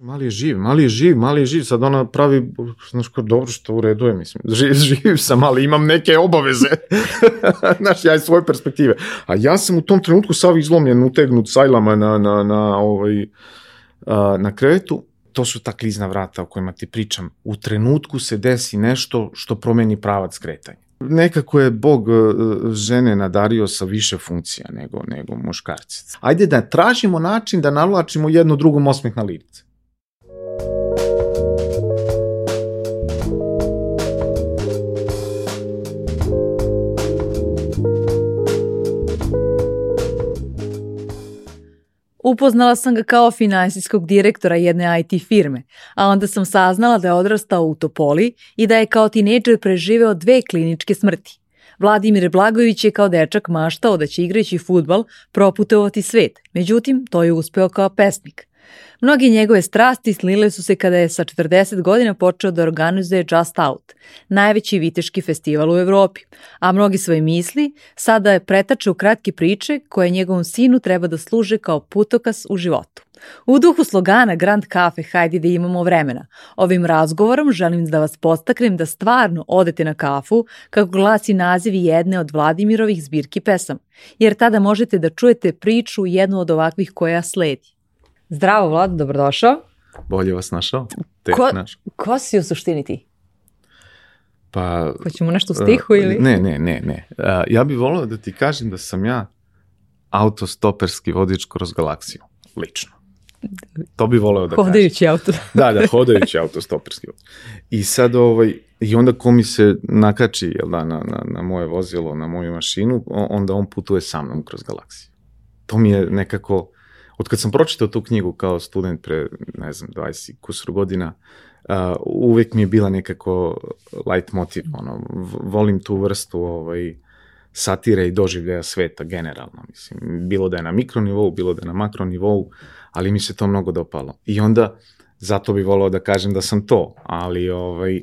Mali je živ, mali je živ, mali je živ, sad ona pravi, znaš kao, dobro što u redu je, mislim, živ, živ sam, ali imam neke obaveze, znaš, ja iz svoje perspektive. A ja sam u tom trenutku sav izlomljen, utegnut sajlama na, na, na, ovaj, na krevetu, to su ta klizna vrata o kojima ti pričam. U trenutku se desi nešto što promeni pravac kretanja. Nekako je Bog e, žene nadario sa više funkcija nego, nego muškarci. Ajde da tražimo način da navlačimo jedno drugom osmeh na lice. Upoznala sam ga kao finansijskog direktora jedne IT firme, a onda sam saznala da je odrastao u Topoli i da je kao tinejdžer preživeo dve kliničke smrti. Vladimir Blagović je kao dečak maštao da će igrajući futbal proputovati svet, međutim to je uspeo kao pesnik. Mnogi njegove strasti slile su se kada je sa 40 godina počeo da organizuje Just Out, najveći viteški festival u Evropi, a mnogi svoje misli sada je pretače u kratke priče koje njegovom sinu treba da služe kao putokas u životu. U duhu slogana Grand Cafe hajde da imamo vremena. Ovim razgovorom želim da vas postaknem da stvarno odete na kafu, kako glasi naziv jedne od Vladimirovih zbirki pesama, jer tada možete da čujete priču jednu od ovakvih koja sledi. Zdravo, Vlad, dobrodošao. Bolje vas našao. Tek Ko, naš. ko si u suštini ti? Pa, Hoćemo nešto u stihu ili? Ne, ne, ne, ne. Uh, ja bih volio da ti kažem da sam ja autostoperski vodič kroz galaksiju, lično. To bi voleo da kažem. Hodajući auto. Da, da, hodajući autostoperski vodič. I sad, ovaj, i onda ko mi se nakači, jel da, na, na, na moje vozilo, na moju mašinu, onda on putuje sa mnom kroz galaksiju. To mi je nekako, od kad sam pročitao tu knjigu kao student pre, ne znam, 20 kusur godina, uh, uvek mi je bila nekako light motiv, ono, volim tu vrstu ovaj, satire i doživljaja sveta generalno, mislim, bilo da je na mikronivou, bilo da je na makronivou, ali mi se to mnogo dopalo. I onda, zato bi volao da kažem da sam to, ali ovaj,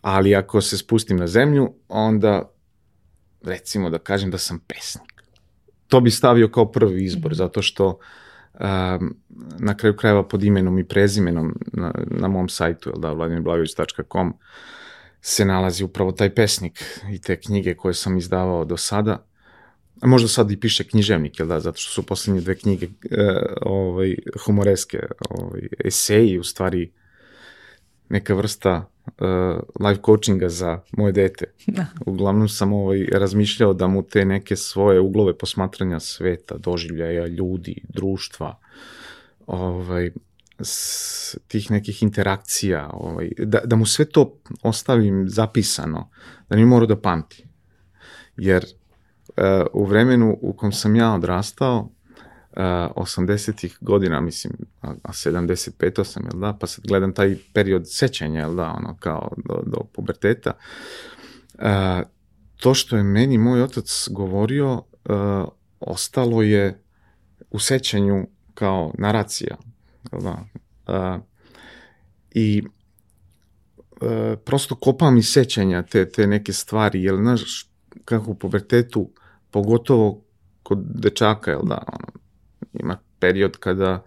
ali ako se spustim na zemlju, onda recimo da kažem da sam pesnik. To bi stavio kao prvi izbor, zato što um, na kraju krajeva pod imenom i prezimenom na, na mom sajtu, jel da, vladimirblagović.com, se nalazi upravo taj pesnik i te knjige koje sam izdavao do sada. A možda sad i piše književnik, jel da, zato što su poslednje dve knjige e, ovaj, humoreske, ovaj, eseji, u stvari neka vrsta uh, life coachinga za moje dete. Da. Uglavnom sam ovaj, razmišljao da mu te neke svoje uglove posmatranja sveta, doživljaja ljudi, društva, ovaj, s, tih nekih interakcija, ovaj, da, da mu sve to ostavim zapisano, da ne mora da pamti. Jer uh, u vremenu u kom sam ja odrastao, 80-ih godina, mislim, a, a 75 sam, jel da, pa sad gledam taj period sećanja, jel da, ono, kao do, do puberteta, uh, to što je meni moj otac govorio, uh, ostalo je u sećanju kao naracija, jel da, uh, i prosto kopam iz sećanja te, te neke stvari, jer, znaš, kako u pubertetu, pogotovo kod dečaka, jel da, ono, ima period kada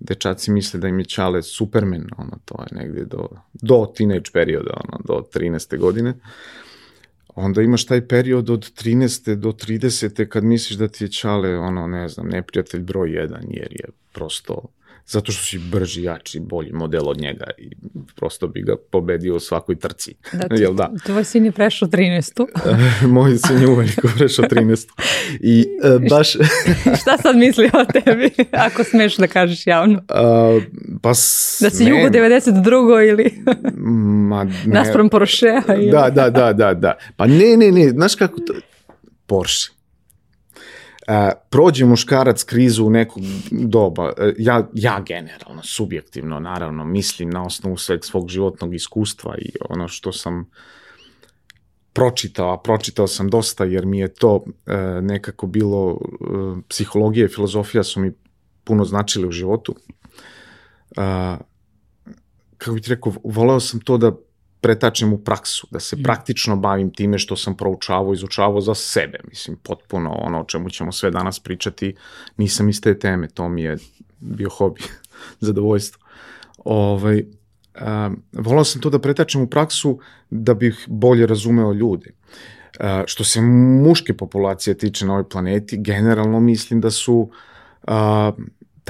dečaci misle da im je Čale Superman, ono, to je negde do, do teenage perioda, ono, do 13. godine. Onda imaš taj period od 13. do 30. kad misliš da ti je Čale, ono, ne znam, neprijatelj broj jedan, jer je prosto zato što si brži, jači, bolji model od njega i prosto bi ga pobedio u svakoj trci. Da, Jel da? Tvoj sin je prešao 13. Moj sin je uveliko prešao 13. I uh, baš... Šta sad misli o tebi, ako smeš da kažeš javno? Uh, pa s, Da si Jugo 92. ili Ma, ne. naspram Porschea? Ili... Da, da, da, da, da. Pa ne, ne, ne, znaš kako to... Porsche. Uh, prođe muškarac krizu u nekog doba, uh, ja, ja generalno, subjektivno, naravno, mislim na osnovu sveg svog životnog iskustva i ono što sam pročitao, a pročitao sam dosta jer mi je to uh, nekako bilo, psihologija i filozofija su mi puno značile u životu. Uh, kako bih ti rekao, voleo sam to da pretačem u praksu, da se praktično bavim time što sam proučavao, izučavao za sebe, mislim, potpuno ono o čemu ćemo sve danas pričati, nisam iz te teme, to mi je bio hobi, zadovoljstvo. Ovaj, um, volao sam to da pretačem u praksu da bih bolje razumeo ljude. Uh, što se muške populacije tiče na ovoj planeti, generalno mislim da su uh,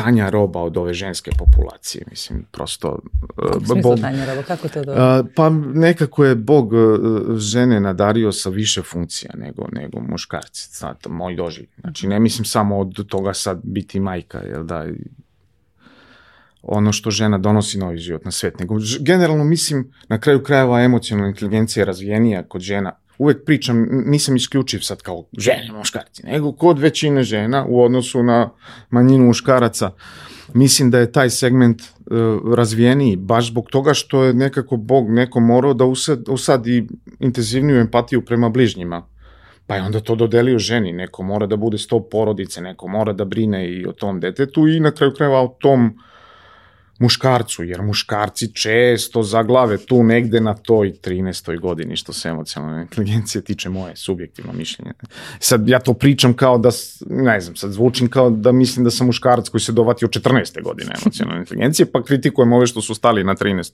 tanja roba od ove ženske populacije, mislim, prosto... Kako uh, Bog, tanja roba, kako to dobro? Pa nekako je Bog uh, žene nadario sa više funkcija nego, nego muškarci, znate, moj doživlj. Znači, ne mislim samo od toga sad biti majka, jel da, ono što žena donosi novi život na svet, nego generalno mislim na kraju krajeva emocionalna inteligencija je razvijenija kod žena. Uvek pričam, nisam isključiv sad kao žene, muškarci, nego kod većine žena u odnosu na manjinu muškaraca. Mislim da je taj segment uh, razvijeniji, baš zbog toga što je nekako Bog neko morao da usad, usadi intenzivniju empatiju prema bližnjima. Pa je onda to dodelio ženi, neko mora da bude sto porodice, neko mora da brine i o tom detetu i na kraju krajeva o tom uh, muškarcu, jer muškarci često zaglave tu negde na toj 13. godini što se emocionalne inteligencije tiče moje subjektivno mišljenje. Sad ja to pričam kao da, ne znam, sad zvučim kao da mislim da sam muškarac koji se dovati od 14. godine emocionalne inteligencije, pa kritikujem ove što su stali na 13.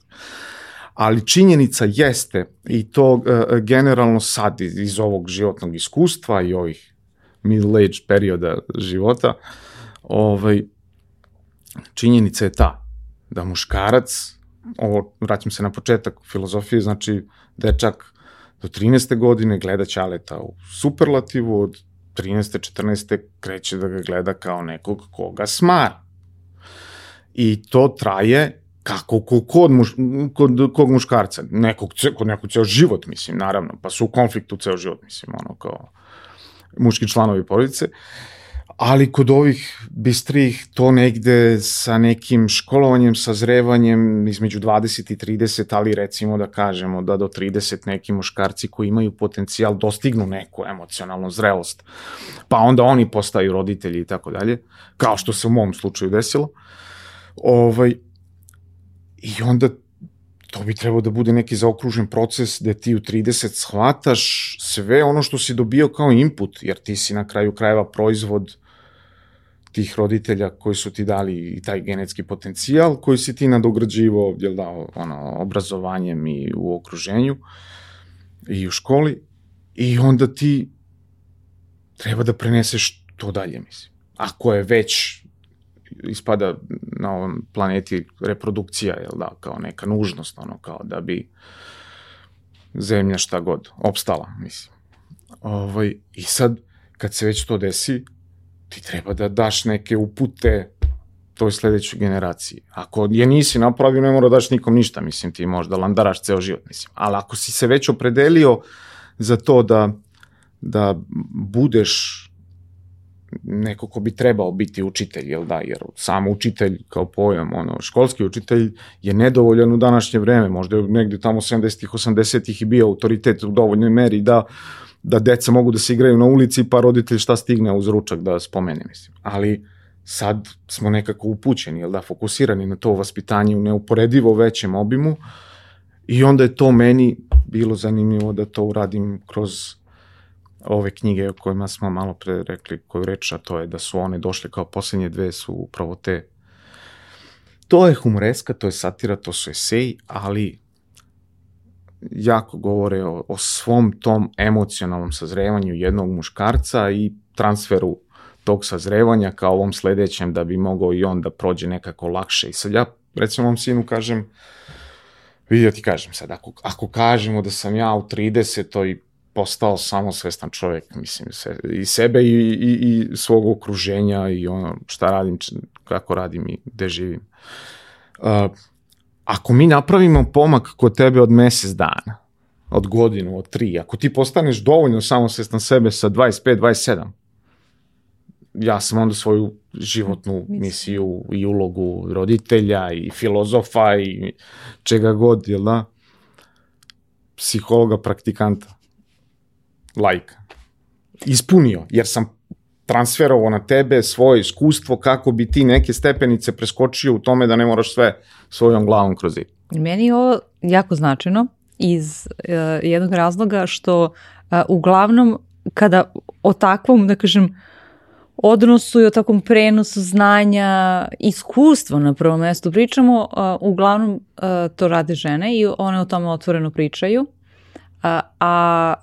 Ali činjenica jeste, i to uh, generalno sad iz, iz ovog životnog iskustva i ovih middle age perioda života, ovaj, činjenica je ta da muškarac, ovo, vraćam se na početak filozofije, znači dečak do 13. godine gleda Ćaleta u superlativu, od 13. 14. kreće da ga gleda kao nekog koga smara. I to traje kako kod, muš, kod kog muškarca, nekog, kod nekog ceo život, mislim, naravno, pa su u konfliktu ceo život, mislim, ono kao muški članovi porodice. Uh, ali kod ovih bistrih to negde sa nekim školovanjem, sazrevanjem između 20 i 30, ali recimo da kažemo da do 30 neki muškarci koji imaju potencijal dostignu neku emocionalnu zrelost, pa onda oni postaju roditelji i tako dalje, kao što se u mom slučaju desilo. Ovaj, I onda to bi trebao da bude neki zaokružen proces gde ti u 30 shvataš sve ono što si dobio kao input, jer ti si na kraju krajeva proizvod tih roditelja koji su ti dali i taj genetski potencijal koji si ti nadograđivo jel da, ono, obrazovanjem i u okruženju i u školi i onda ti treba da preneseš to dalje, mislim. Ako je već ispada na ovom planeti reprodukcija, jel da, kao neka nužnost, ono, kao da bi zemlja šta god opstala, mislim. Ovaj, I sad, kad se već to desi, ti treba da daš neke upute toj sledećoj generaciji. Ako je nisi napravio, ne mora da daš nikom ništa, mislim, ti možda landaraš ceo život, mislim. Ali ako si se već opredelio za to da, da budeš neko ko bi trebao biti učitelj, jel da, jer samo učitelj kao pojam, ono, školski učitelj je nedovoljan u današnje vreme, možda je negde tamo 70-ih, 80-ih i bio autoritet u dovoljnoj meri da uh, da deca mogu da se igraju na ulici, pa roditelj šta stigne uz ručak da spomene, mislim. Ali sad smo nekako upućeni, jel da, fokusirani na to vaspitanje u neuporedivo većem obimu i onda je to meni bilo zanimljivo da to uradim kroz ove knjige o kojima smo malo pre rekli koju reč, a to je da su one došle kao poslednje dve su upravo te to je humoreska, to je satira, to su eseji, ali jako govore o, o svom tom emocionalnom sazrevanju jednog muškarca i transferu tog sazrevanja kao ovom sledećem da bi mogao i on da prođe nekako lakše. I sad ja recimo ovom sinu kažem, vidi da ti kažem sad, ako, ako kažemo da sam ja u 30. postao samosvestan čovjek, mislim, se, i sebe i, i, i svog okruženja i ono šta radim, kako radim i gde živim. Uh, ako mi napravimo pomak kod tebe od mesec dana, od godinu, od tri, ako ti postaneš dovoljno samosvestan sebe sa 25, 27, ja sam onda svoju životnu misiju i ulogu roditelja i filozofa i čega god, jel da? Psihologa, praktikanta, lajka. Ispunio, jer sam transferovao na tebe svoje iskustvo kako bi ti neke stepenice preskočio u tome da ne moraš sve svojom glavom kroz zid. Meni je ovo jako značajno iz uh, jednog razloga što uh, uglavnom kada o takvom, da kažem, odnosu i o takvom prenosu znanja, iskustva na prvom mestu pričamo, a, uglavnom a, to rade žene i one o tome otvoreno pričaju, a, a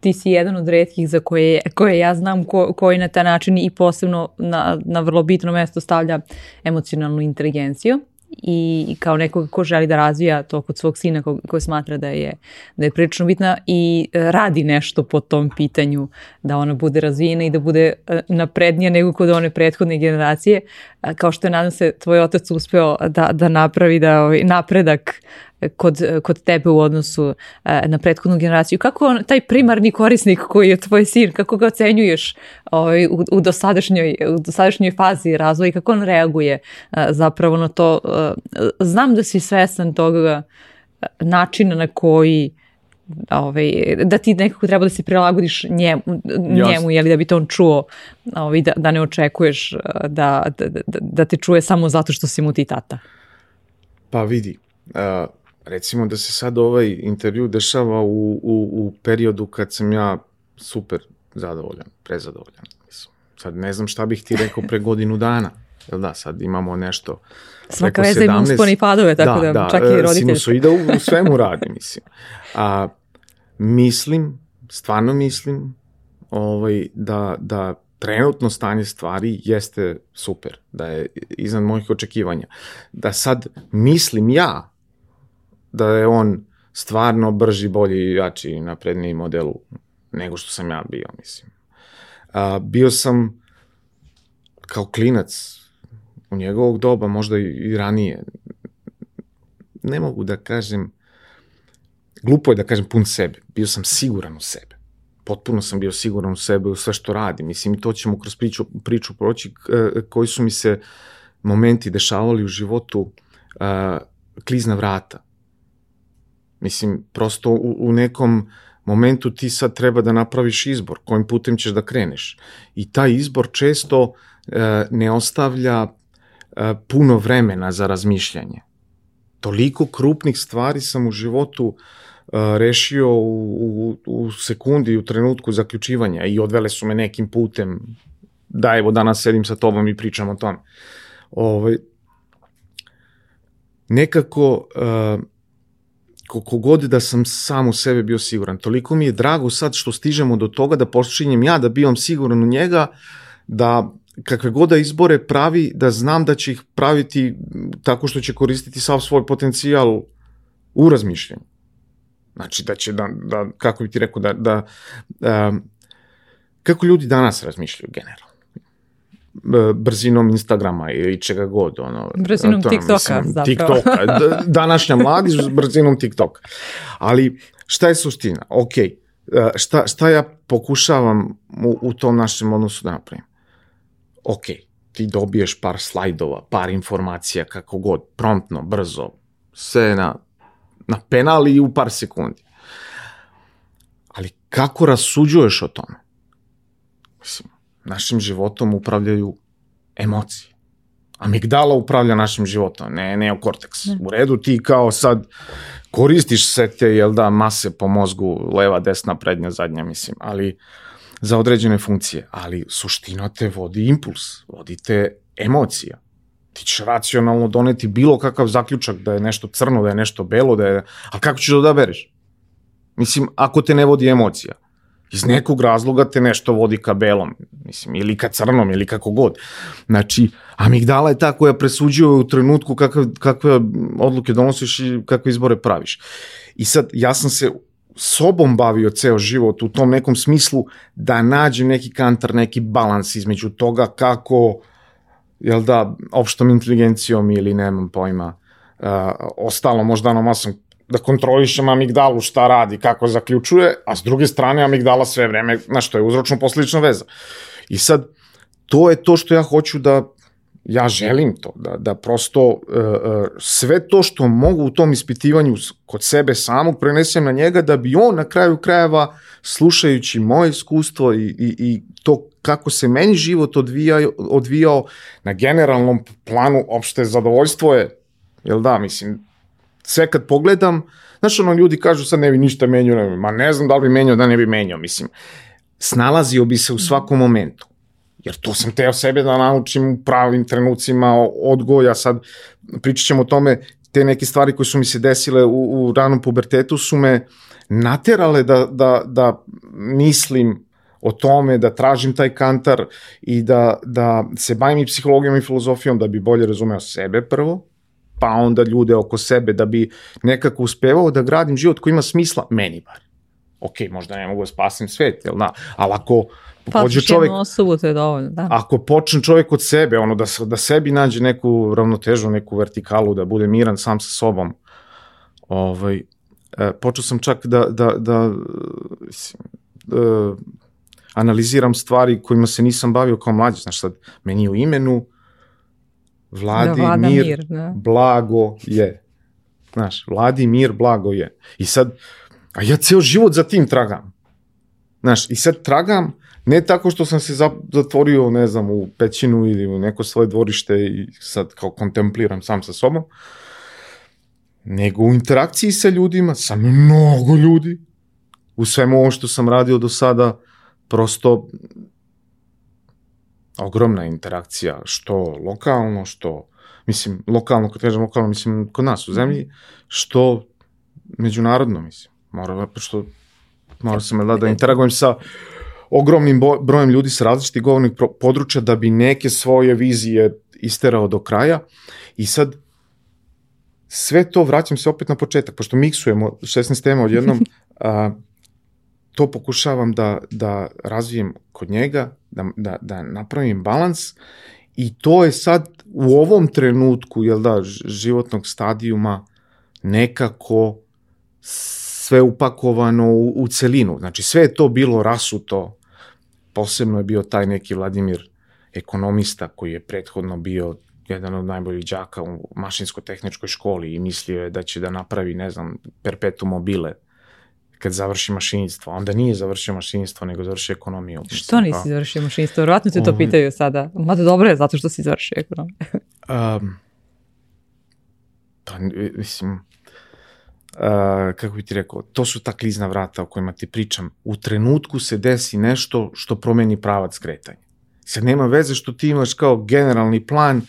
ti si jedan od redkih za koje, koje ja znam ko, koji na taj način i posebno na, na vrlo bitno mesto stavlja emocionalnu inteligenciju i kao nekog ko želi da razvija to kod svog sina ko, ko smatra da je, da je prilično bitna i e, radi nešto po tom pitanju da ona bude razvijena i da bude e, naprednija nego kod one prethodne generacije. Kao što je nadam se tvoj otac uspeo da, da napravi da ovaj, napredak kod, kod tebe u odnosu e, na prethodnu generaciju. Kako on, taj primarni korisnik koji je tvoj sin, kako ga ocenjuješ ovaj, u, u, dosadašnjoj, u dosadašnjoj fazi razvoja i kako on reaguje e, zapravo na to? E, znam da si svesan toga načina na koji ovaj, da ti nekako treba da se prilagodiš njemu, njemu jeli, da bi to on čuo, ovaj, da, da ne očekuješ da, da, da, da te čuje samo zato što si mu ti tata. Pa vidi, uh, recimo da se sad ovaj intervju dešava u, u, u periodu kad sam ja super zadovoljan, prezadovoljan. Mislim. Sad ne znam šta bih ti rekao pre godinu dana. Jel da, sad imamo nešto Svaka veza ima usponi padove, tako da, da čak i e, roditelj. Sinusoida u, u svemu radi, mislim. A, mislim, stvarno mislim, ovaj, da, da trenutno stanje stvari jeste super, da je iznad mojih očekivanja. Da sad mislim ja da je on stvarno brži, bolji, jači i napredniji model nego što sam ja bio, mislim. A, bio sam kao klinac u njegovog doba, možda i ranije. Ne mogu da kažem, glupo je da kažem pun sebe. Bio sam siguran u sebe. Potpuno sam bio siguran u sebe, u sve što radim. Mislim, i to ćemo kroz priču, priču proći, koji su mi se momenti dešavali u životu, klizna vrata. Mislim, prosto u, u nekom momentu ti sad treba da napraviš izbor, kojim putem ćeš da kreneš. I taj izbor često e, ne ostavlja e, puno vremena za razmišljanje. Toliko krupnih stvari sam u životu e, rešio u, u, u sekundi, u trenutku zaključivanja i odvele su me nekim putem da evo danas sedim sa tobom i pričam o tome. Ovaj, nekako uh, koliko god da sam sam u sebe bio siguran. Toliko mi je drago sad što stižemo do toga da počinjem ja da bivam siguran u njega, da kakve god da izbore pravi, da znam da će ih praviti tako što će koristiti sav svoj potencijal u razmišljanju. Znači da će da, da kako bi ti rekao, da, da um, kako ljudi danas razmišljaju generalno brzinom Instagrama ili čega god. Ono, brzinom to, TikToka mislim, zapravo. TikToka. Današnja mladi s brzinom TikToka. Ali šta je suština? Ok, e, šta, šta ja pokušavam u, u tom našem odnosu da napravim? Ok, ti dobiješ par slajdova, par informacija, kako god, promptno, brzo, sve na, na penal i u par sekundi. Ali kako rasuđuješ o tome? Mislim, našim životom upravljaju emocije. Amigdala upravlja našim životom, ne neokorteks. Ne. U redu ti kao sad koristiš se te, jel da, mase po mozgu, leva, desna, prednja, zadnja, mislim, ali za određene funkcije, ali suština te vodi impuls, vodi te emocija. Ti ćeš racionalno doneti bilo kakav zaključak da je nešto crno, da je nešto belo, da je... A kako ćeš da odabereš? Mislim, ako te ne vodi emocija. Iz nekog razloga te nešto vodi ka belom, mislim, ili ka crnom, ili kako god. Znači, amigdala je ta koja presuđuje u trenutku kakve, kakve odluke donosiš i kakve izbore praviš. I sad, ja sam se sobom bavio ceo život u tom nekom smislu da nađem neki kantar, neki balans između toga kako, jel da, opštom inteligencijom ili nemam pojma, uh, ostalo možda ono masom da kontrolišem amigdalu šta radi, kako zaključuje, a s druge strane amigdala sve vreme, na što je uzročno posledična veza. I sad, to je to što ja hoću da, ja želim to, da, da prosto uh, uh, sve to što mogu u tom ispitivanju kod sebe samog prenesem na njega, da bi on na kraju krajeva, slušajući moje iskustvo i, i, i to kako se meni život odvijao, odvijao na generalnom planu, opšte zadovoljstvo je, jel da, mislim, sve kad pogledam, znaš ono ljudi kažu sad ne bi ništa menjao, ne bi, ma ne znam da li bi menjao, da ne bi menjao, mislim. Snalazio bi se u svakom momentu. Jer to sam teo sebe da naučim u pravim trenucima odgoja, sad pričat ćemo o tome, te neke stvari koje su mi se desile u, u ranom pubertetu su me naterale da, da, da mislim o tome, da tražim taj kantar i da, da se bavim i psihologijom i filozofijom da bi bolje razumeo sebe prvo, pa onda ljude oko sebe, da bi nekako uspevao da gradim život koji ima smisla, meni bar. Ok, možda ne mogu da spasim svet, jel da? Ali ako pa, pođe čovjek... osobu, to je dovoljno, da. Ako počne čovjek od sebe, ono, da, da sebi nađe neku ravnotežu, neku vertikalu, da bude miran sam sa sobom, ovaj, e, počeo sam čak da, da, da, da analiziram stvari kojima se nisam bavio kao mlađi. Znaš sad, meni u imenu Vladi da, mir, mir da. blago je. Znaš, Vladi mir, blago je. I sad, a ja ceo život za tim tragam. Znaš, i sad tragam ne tako što sam se zatvorio, ne znam, u pećinu ili u neko svoje dvorište i sad kao kontempliram sam sa sobom, nego u interakciji sa ljudima, sa mnogo ljudi, u svemu ovo što sam radio do sada, prosto ogromna interakcija, što lokalno, što, mislim, lokalno, kad kažem lokalno, mislim, kod nas u zemlji, što međunarodno, mislim. Mora, što mora sam da, da interagujem sa ogromnim brojem ljudi sa različitih govornih područja da bi neke svoje vizije isterao do kraja. I sad sve to vraćam se opet na početak, pošto miksujemo 16 tema odjednom, a, to pokušavam da, da razvijem kod njega, da, da, da napravim balans i to je sad u ovom trenutku, jel da, životnog stadijuma nekako sve upakovano u, u celinu. Znači sve je to bilo rasuto, posebno je bio taj neki Vladimir ekonomista koji je prethodno bio jedan od najboljih đaka u mašinsko-tehničkoj školi i mislio je da će da napravi, ne znam, perpetuum mobile kad završi mašinstvo. Onda nije završio mašinstvo, nego završio ekonomiju. Mislim, što nisi pa. završio mašinstvo? Vjerojatno te to ovaj- pitaju sada. Mada dobro je zato što si završio ekonomiju. um, pa, mislim, uh, kako bi ti rekao, to su ta klizna vrata o kojima ti pričam. U trenutku se desi nešto što promeni pravac kretanja. Sad nema veze što ti imaš kao generalni plan,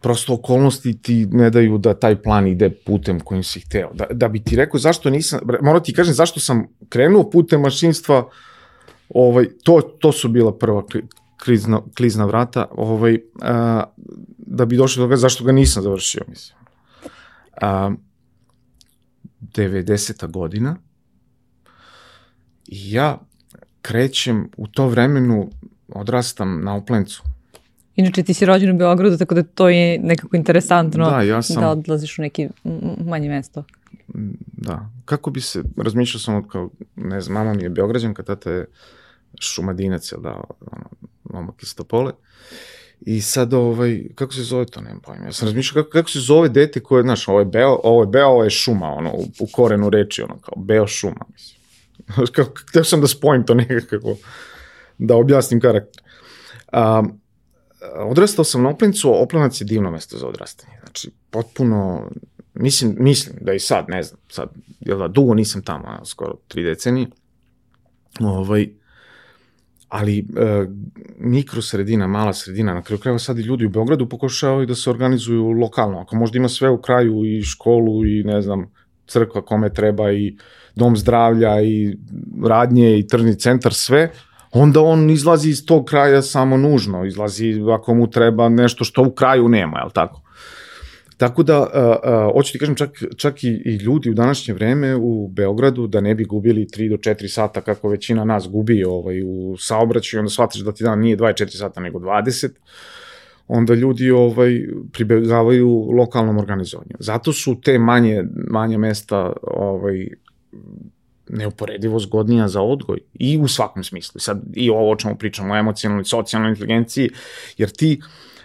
prosto okolnosti ti ne daju da taj plan ide putem kojim si hteo. Da, da bi ti rekao zašto nisam, moram ti kažem zašto sam krenuo putem mašinstva, ovaj, to, to su bila prva klizna, klizna vrata, ovaj, a, da bi došlo do toga zašto ga nisam završio, mislim. A, 90. godina i ja krećem u to vremenu, odrastam na Oplencu, Inače ti si rođen u Beogradu, tako da to je nekako interesantno da, ja sam... da odlaziš u neki manje mesto. Da. Kako bi se, razmišljao sam kao, ne znam, mama mi je Beograđanka, tata je šumadinac, jel da, ono, momak iz Topole. I sad, ovaj, kako se zove to, nemam pojma. Ja sam razmišljao kako, kako se zove dete koje, znaš, ovo je beo, ovo je beo, ovo je šuma, ono, u, u korenu reči, ono, kao beo šuma, mislim. kako, htio sam da spojim to nekako, da objasnim karakter. Um, odrastao sam na Oplencu, Oplenac je divno mesto za odrastanje. Znači, potpuno, mislim, mislim da i sad, ne znam, sad, jel da, dugo nisam tamo, skoro tri decenije, ovaj, ali e, mikro sredina, mala sredina, na kraju krajeva sad i ljudi u Beogradu pokušavaju da se organizuju lokalno, ako možda ima sve u kraju i školu i ne znam, crkva kome treba i dom zdravlja i radnje i tržni centar, sve, onda on izlazi iz tog kraja samo nužno, izlazi ako mu treba nešto što u kraju nema, je li tako? Tako da, uh, uh, hoću ti kažem, čak, čak i, i ljudi u današnje vreme u Beogradu, da ne bi gubili 3 do 4 sata kako većina nas gubi ovaj, u saobraćaju, onda shvatiš da ti dan nije 24 sata nego 20, onda ljudi ovaj pribegavaju lokalnom organizovanju. Zato su te manje manje mesta ovaj neuporedivo zgodnija za odgoj i u svakom smislu. Sad i ovo o čemu pričamo, o emocionalnoj, socijalnoj inteligenciji, jer ti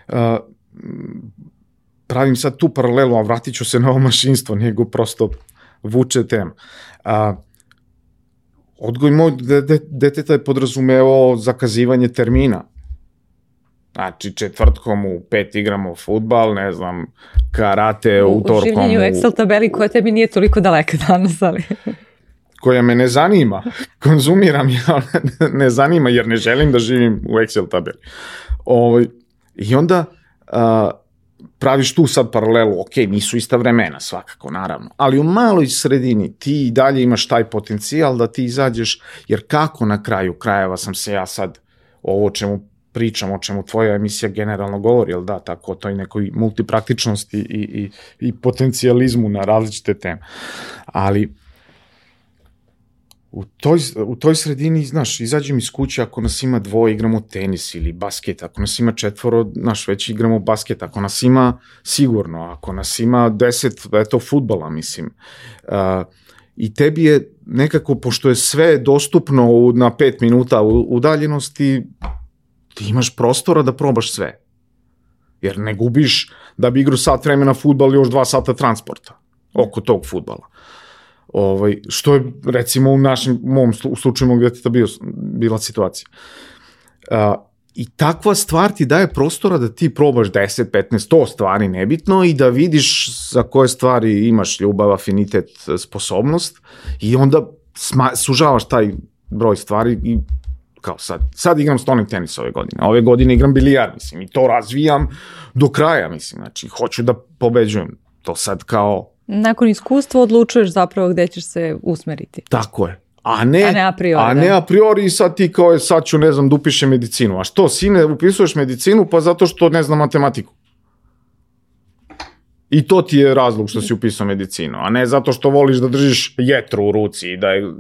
uh, pravim sad tu paralelu, a vratit ću se na ovo mašinstvo, nego prosto vuče tem. Uh, odgoj moj deteta je podrazumevao zakazivanje termina. Znači, četvrtkom u pet igramo futbal, ne znam, karate, u, utorkom... U življenju Excel tabeli koja tebi nije toliko daleka danas, ali... koja me ne zanima, konzumiram ja, ne zanima jer ne želim da živim u Excel tabeli. Ovaj, I onda a, praviš tu sad paralelu, ok, nisu ista vremena svakako, naravno, ali u maloj sredini ti i dalje imaš taj potencijal da ti izađeš, jer kako na kraju krajeva sam se ja sad ovo čemu pričam, o čemu tvoja emisija generalno govori, jel da, tako o toj nekoj multipraktičnosti i, i, i potencijalizmu na različite teme. Ali u toj, u toj sredini, znaš, izađem iz kuće ako nas ima dvoje, igramo tenis ili basket, ako nas ima četvoro, znaš, već igramo basket, ako nas ima sigurno, ako nas ima deset, eto, futbala, mislim. Uh, I tebi je nekako, pošto je sve dostupno u, na pet minuta udaljenosti, ti imaš prostora da probaš sve. Jer ne gubiš da bi igru sat vremena futbal još dva sata transporta oko tog futbala. Ovaj, što je, recimo, u našem, mom u slučaju gde ti bio, bila situacija. Uh, I takva stvar ti daje prostora da ti probaš 10, 15, 100 stvari nebitno i da vidiš za koje stvari imaš ljubav, afinitet, sposobnost i onda sma, sužavaš taj broj stvari i kao sad, sad igram stolni tenis ove godine, ove godine igram bilijar, mislim, i to razvijam do kraja, mislim, znači, hoću da pobeđujem, to sad kao nakon iskustva odlučuješ zapravo gde ćeš se usmeriti. Tako je. A ne, a ne a priori. A ne da. a priori sad ti kao je sad ću ne znam da upišem medicinu. A što, sine, upisuješ medicinu pa zato što ne znam matematiku. I to ti je razlog što si upisao medicinu, a ne zato što voliš da držiš jetru u ruci i da je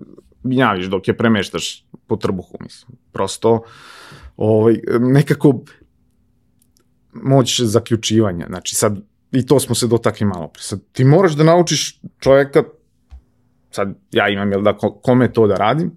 gnjaviš dok je premeštaš po trbuhu, mislim. Prosto, ovaj, nekako moć zaključivanja. Znači sad i to smo se dotakli malo pre. Sad, ti moraš da naučiš čoveka, sad ja imam, jel da, kome to da radim,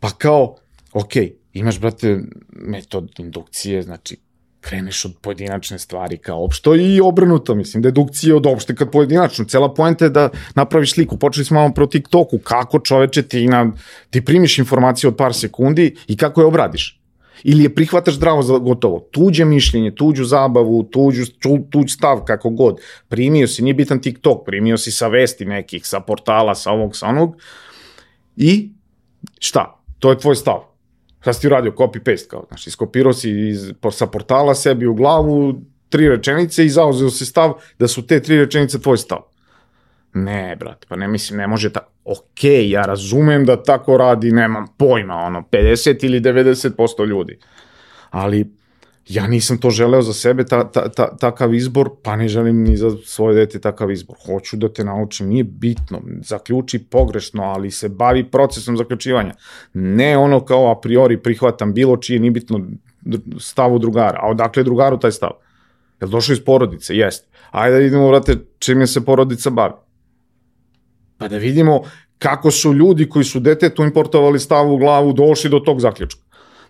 pa kao, ok, imaš, brate, metod indukcije, znači, kreneš od pojedinačne stvari kao opšto i obrnuto, mislim, dedukcije od opšte kad pojedinačno. Cela poenta je da napraviš sliku. Počeli smo malo pro TikToku, kako čoveče ti, na, ti primiš informaciju od par sekundi i kako je obradiš ili je prihvataš zdravo za gotovo. Tuđe mišljenje, tuđu zabavu, tuđu, tuđ stav, kako god. Primio si, nije bitan TikTok, primio si sa vesti nekih, sa portala, sa ovog, sa onog. I šta? To je tvoj stav. Šta si ti uradio? Copy-paste kao. Znači, iskopirao si iz, sa portala sebi u glavu tri rečenice i zauzeo si stav da su te tri rečenice tvoj stav. Ne, brate, pa ne mislim, ne može ta... Ok, ja razumem da tako radi, nemam pojma, ono, 50 ili 90% ljudi. Ali ja nisam to želeo za sebe, ta, ta, ta, takav izbor, pa ne želim ni za svoje dete takav izbor. Hoću da te naučim, nije bitno, zaključi pogrešno, ali se bavi procesom zaključivanja. Ne ono kao a priori prihvatam bilo čije, nije bitno stavu drugara. A odakle drugaru taj stav? Je li došao iz porodice? Jeste. Ajde da vidimo, vrate, čim je se porodica bavi pa da vidimo kako su ljudi koji su detetu importovali stavu u glavu došli do tog zaključka.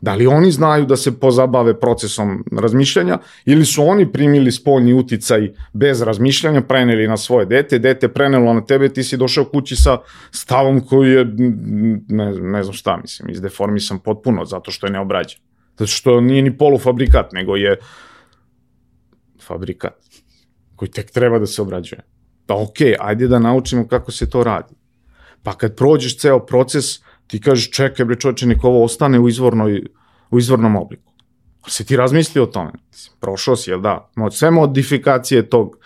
Da li oni znaju da se pozabave procesom razmišljanja ili su oni primili spoljni uticaj bez razmišljanja, preneli na svoje dete, dete prenelo na tebe, ti si došao kući sa stavom koji je, ne, ne znam šta mislim, izdeformisan potpuno zato što je neobrađen. Zato što nije ni polufabrikat, nego je fabrikat koji tek treba da se obrađuje. Pa ok, ajde da naučimo kako se to radi. Pa kad prođeš ceo proces, ti kažeš čekaj bre čoče, nek ovo ostane u, izvornoj, u izvornom obliku. Ali se ti razmislio o tome. Prošao si, jel da? Sve modifikacije tog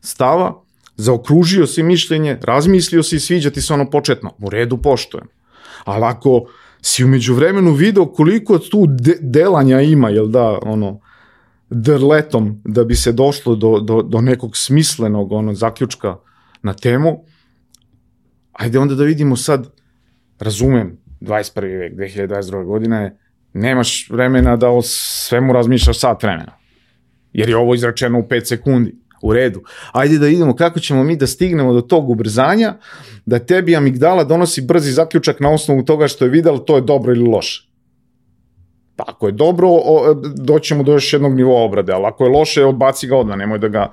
stava, zaokružio si mišljenje, razmislio si i sviđa ti se ono početno. U redu poštujem. Ali ako si umeđu vremenu video koliko tu de delanja ima, jel da, ono, drletom da bi se došlo do, do, do nekog smislenog ono, zaključka na temu, ajde onda da vidimo sad, razumem, 21. vek, 2022. godina je, nemaš vremena da o svemu razmišljaš sat vremena. Jer je ovo izračeno u 5 sekundi. U redu. Ajde da vidimo kako ćemo mi da stignemo do tog ubrzanja, da tebi amigdala donosi brzi zaključak na osnovu toga što je videla to je dobro ili loše. Pa ako je dobro, doćemo do još jednog nivoa obrade, ali ako je loše, odbaci ga odmah, nemoj da ga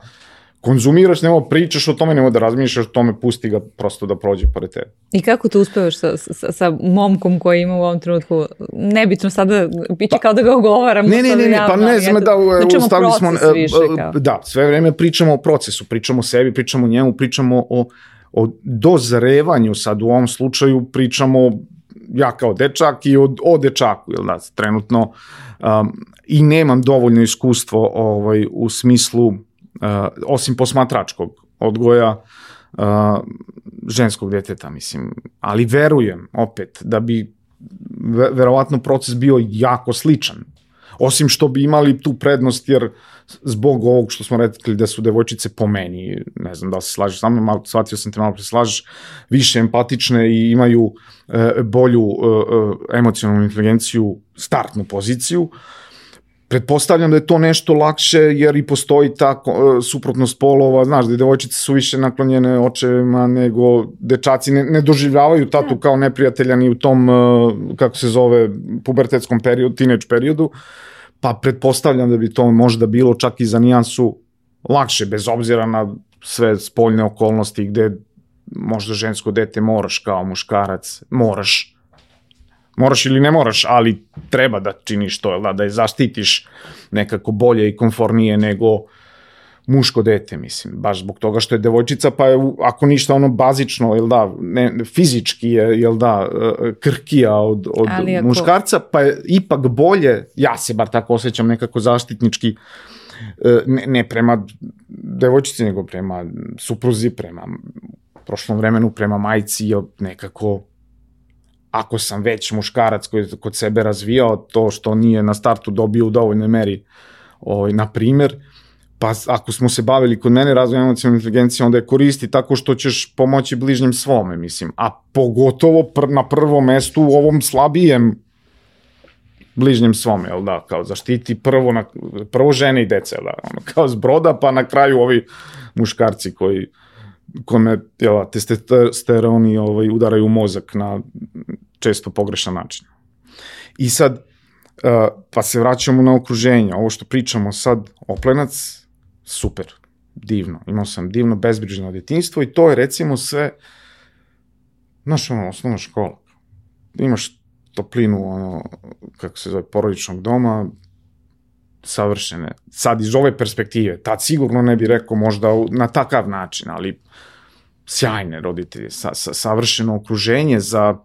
konzumiraš, nemoj pričaš o tome, nemoj da razmišljaš o tome, pusti ga prosto da prođe pored tebe. I kako to uspevaš sa, sa, sa momkom koji ima u ovom trenutku, nebitno sada, biće pa, kao da ga ogovaram. Ne, ne, ne, ne, pa ne znam da ustavili smo, više, kao. da, sve vreme pričamo o procesu, pričamo o sebi, pričamo o njemu, pričamo o, o dozrevanju, sad u ovom slučaju pričamo ja kao dečak i o, o dečaku, jel da, trenutno um, i nemam dovoljno iskustvo ovaj, u smislu, uh, osim posmatračkog odgoja, uh, ženskog deteta, mislim. Ali verujem, opet, da bi verovatno proces bio jako sličan. Osim što bi imali tu prednost, jer zbog ovog što smo rekli da su devojčice po meni, ne znam da se slažeš sa mnom, shvatio sam te malo slažeš, više empatične i imaju e, bolju e, e, emocionalnu inteligenciju, startnu poziciju, Pretpostavljam da je to nešto lakše jer i postoji ta uh, suprotnost polova, znaš, da devojčice su više naklonjene očevima nego dečaci. Ne, ne doživljavaju tatu da. kao neprijatelja ni u tom, uh, kako se zove, pubertetskom periodu, teenage periodu, pa pretpostavljam da bi to možda bilo čak i za nijansu lakše, bez obzira na sve spoljne okolnosti gde možda žensko dete moraš kao muškarac, moraš moraš ili ne moraš, ali treba da činiš to, da, da je zaštitiš nekako bolje i konfornije nego muško dete, mislim, baš zbog toga što je devojčica, pa je, ako ništa ono bazično, jel da, ne, fizički je, jel da, e, krkija od, od ako... muškarca, pa je ipak bolje, ja se bar tako osjećam nekako zaštitnički, e, ne, ne prema devojčici, nego prema supruzi, prema prošlom vremenu, prema majci, nekako ako sam već muškarac koji kod sebe razvijao to što nije na startu dobio u dovoljnoj meri, ovaj, na primer, pa ako smo se bavili kod mene razvojem emocionalne inteligencije, onda je koristi tako što ćeš pomoći bližnjem svome, mislim, a pogotovo pr na prvom mestu u ovom slabijem bližnjem svome, jel da, kao zaštiti prvo, na, prvo žene i dece, da, ono, kao zbroda, pa na kraju ovi muškarci koji kome jel, testosteroni ovaj, udaraju mozak na često pogrešan način. I sad, uh, pa se vraćamo na okruženje, ovo što pričamo sad, oplenac, super, divno, imao sam divno, bezbrižno detinstvo i to je recimo sve, znaš, ono, osnovna škola. Imaš toplinu, ono, kako se zove, porodičnog doma, savršene. Sad iz ove perspektive, tad sigurno ne bi rekao možda na takav način, ali sjajne roditelje, sa, sa, savršeno okruženje za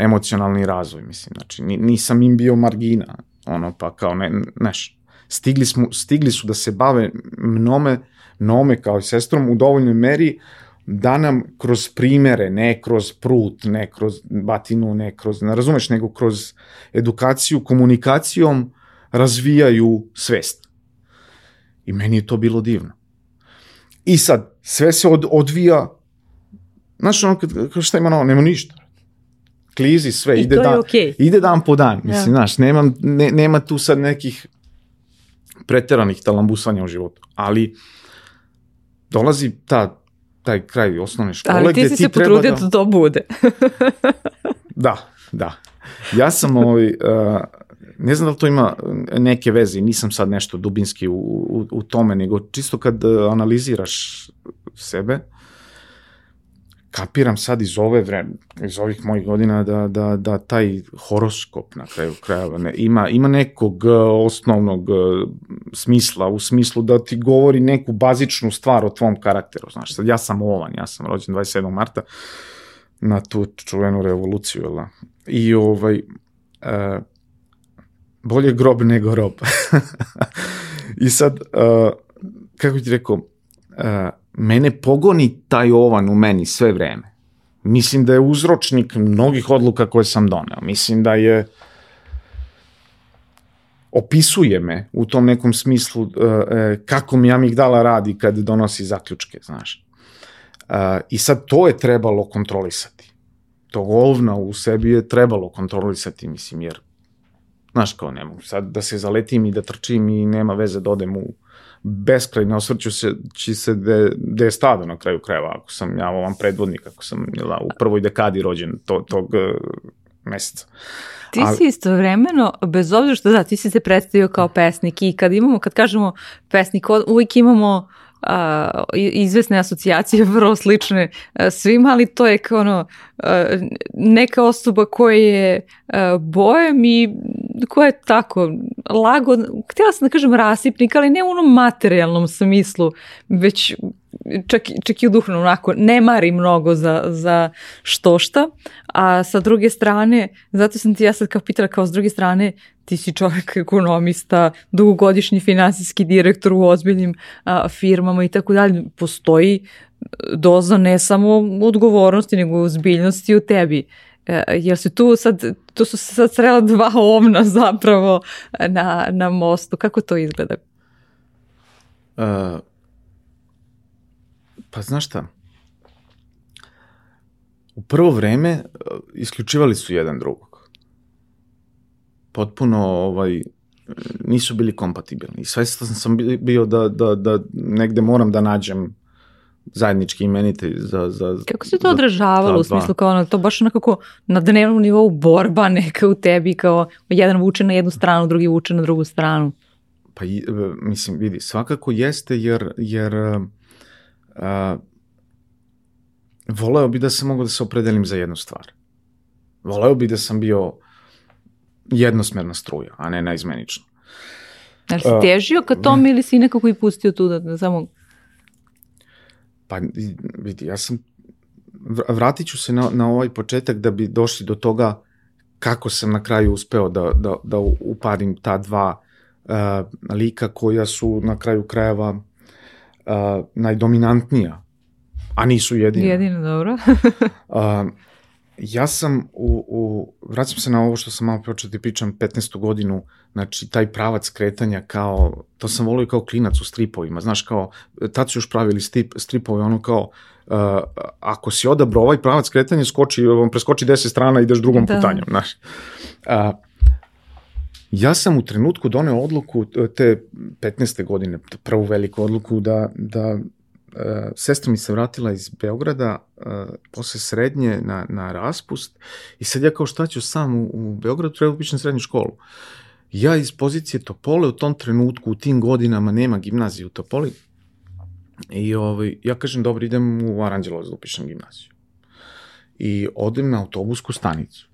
emocionalni razvoj, mislim, znači nisam im bio margina, ono, pa kao ne, neš, stigli, smo, stigli su da se bave mnome, mnome kao i sestrom u dovoljnoj meri da nam kroz primere, ne kroz prut, ne kroz batinu, ne kroz, ne razumeš, nego kroz edukaciju, komunikacijom razvijaju svest. I meni je to bilo divno. I sad, sve se od, odvija, znaš ono, kad, šta ima ono, nema ništa klizi sve, I ide, dan, okay. ide dan po dan, mislim, ja. znaš, nema, ne, nema tu sad nekih preteranih talambusanja u životu, ali dolazi ta, taj kraj osnovne škole ali ti si se potrudio da... da to bude. da, da. Ja sam ovaj, uh, ne znam da li to ima neke veze, nisam sad nešto dubinski u, u, u tome, nego čisto kad analiziraš sebe, kapiram sad iz ove vreme, iz ovih mojih godina da, da, da taj horoskop na kraju krajeva ne, ima, ima nekog uh, osnovnog uh, smisla, u smislu da ti govori neku bazičnu stvar o tvom karakteru. Znaš, sad ja sam ovan, ja sam rođen 27. marta na tu čuvenu revoluciju, jel da? I ovaj, uh, bolje grob nego rob. I sad, uh, kako ti rekao, uh, mene pogoni taj ovan u meni sve vreme. Mislim da je uzročnik mnogih odluka koje sam doneo. Mislim da je opisuje me u tom nekom smislu uh, kako mi amigdala radi kad donosi zaključke, znaš. Uh, I sad to je trebalo kontrolisati. To ovna u sebi je trebalo kontrolisati, mislim, jer znaš kao ne mogu sad da se zaletim i da trčim i nema veze da odem u beskrajno osvrću se, či se de, de je stado na kraju krajeva, ako sam ja ovam predvodnik, ako sam jela, u prvoj dekadi rođen to, tog uh, meseca. Ti si istovremeno, bez obzira što da, ti si se predstavio kao pesnik i kad imamo, kad kažemo pesnik, uvijek imamo a, izvesne asocijacije vrlo slične a, svima, ali to je kao ono neka osoba koja je a, bojem i koja je tako lago, htjela sam da kažem rasipnik, ali ne u onom materijalnom smislu, već čak, čak i u duhovnom, onako, ne mari mnogo za, za što šta, a sa druge strane, zato sam ti ja sad kao pitala, kao s druge strane, ti si čovjek ekonomista, dugogodišnji finansijski direktor u ozbiljnim a, firmama i tako dalje, postoji doza ne samo odgovornosti, nego ozbiljnosti u tebi. E, jer se tu sad, tu su se sad srela dva ovna zapravo na, na mostu. Kako to izgleda? Uh, pa znaš šta? U prvo vreme e, isključivali su jedan drugog. Potpuno ovaj, nisu bili kompatibilni. Svestan sam bio da, da, da negde moram da nađem zajednički imenitelj za... za Kako se to odražavalo u smislu kao ono, to baš onako na dnevnom nivou borba neka u tebi kao jedan vuče na jednu stranu, drugi vuče na drugu stranu? Pa e, mislim, vidi, svakako jeste jer, jer a, voleo bi da sam mogao da se opredelim za jednu stvar. Voleo bi da sam bio jednosmerna struja, a ne naizmenična. Znači si težio ka tom ili si nekako i pustio tu da, da samo Pa vidi, ja sam, vratit ću se na, na ovaj početak da bi došli do toga kako sam na kraju uspeo da, da, da uparim ta dva uh, lika koja su na kraju krajeva uh, najdominantnija, a nisu jedina. Jedina, dobro. uh, ja sam u, u, vraćam se na ovo što sam malo početi da pričam, 15. godinu, znači taj pravac kretanja kao, to sam volio kao klinac u stripovima, znaš kao, tad su još pravili strip, stripove, ono kao, uh, ako si odabro ovaj pravac kretanja, skoči, on preskoči 10 strana i ideš drugom da. putanjom, znaš. Uh, ja sam u trenutku doneo odluku te 15. godine, prvu veliku odluku da, da sestra mi se vratila iz Beograda uh, posle srednje na, na raspust i sad ja kao šta ću sam u, u Beogradu, treba upišem srednju školu. Ja iz pozicije Topole u tom trenutku, u tim godinama nema gimnazije u Topoli i ovaj, ja kažem dobro idem u Aranđelovac da upišem gimnaziju. I odem na autobusku stanicu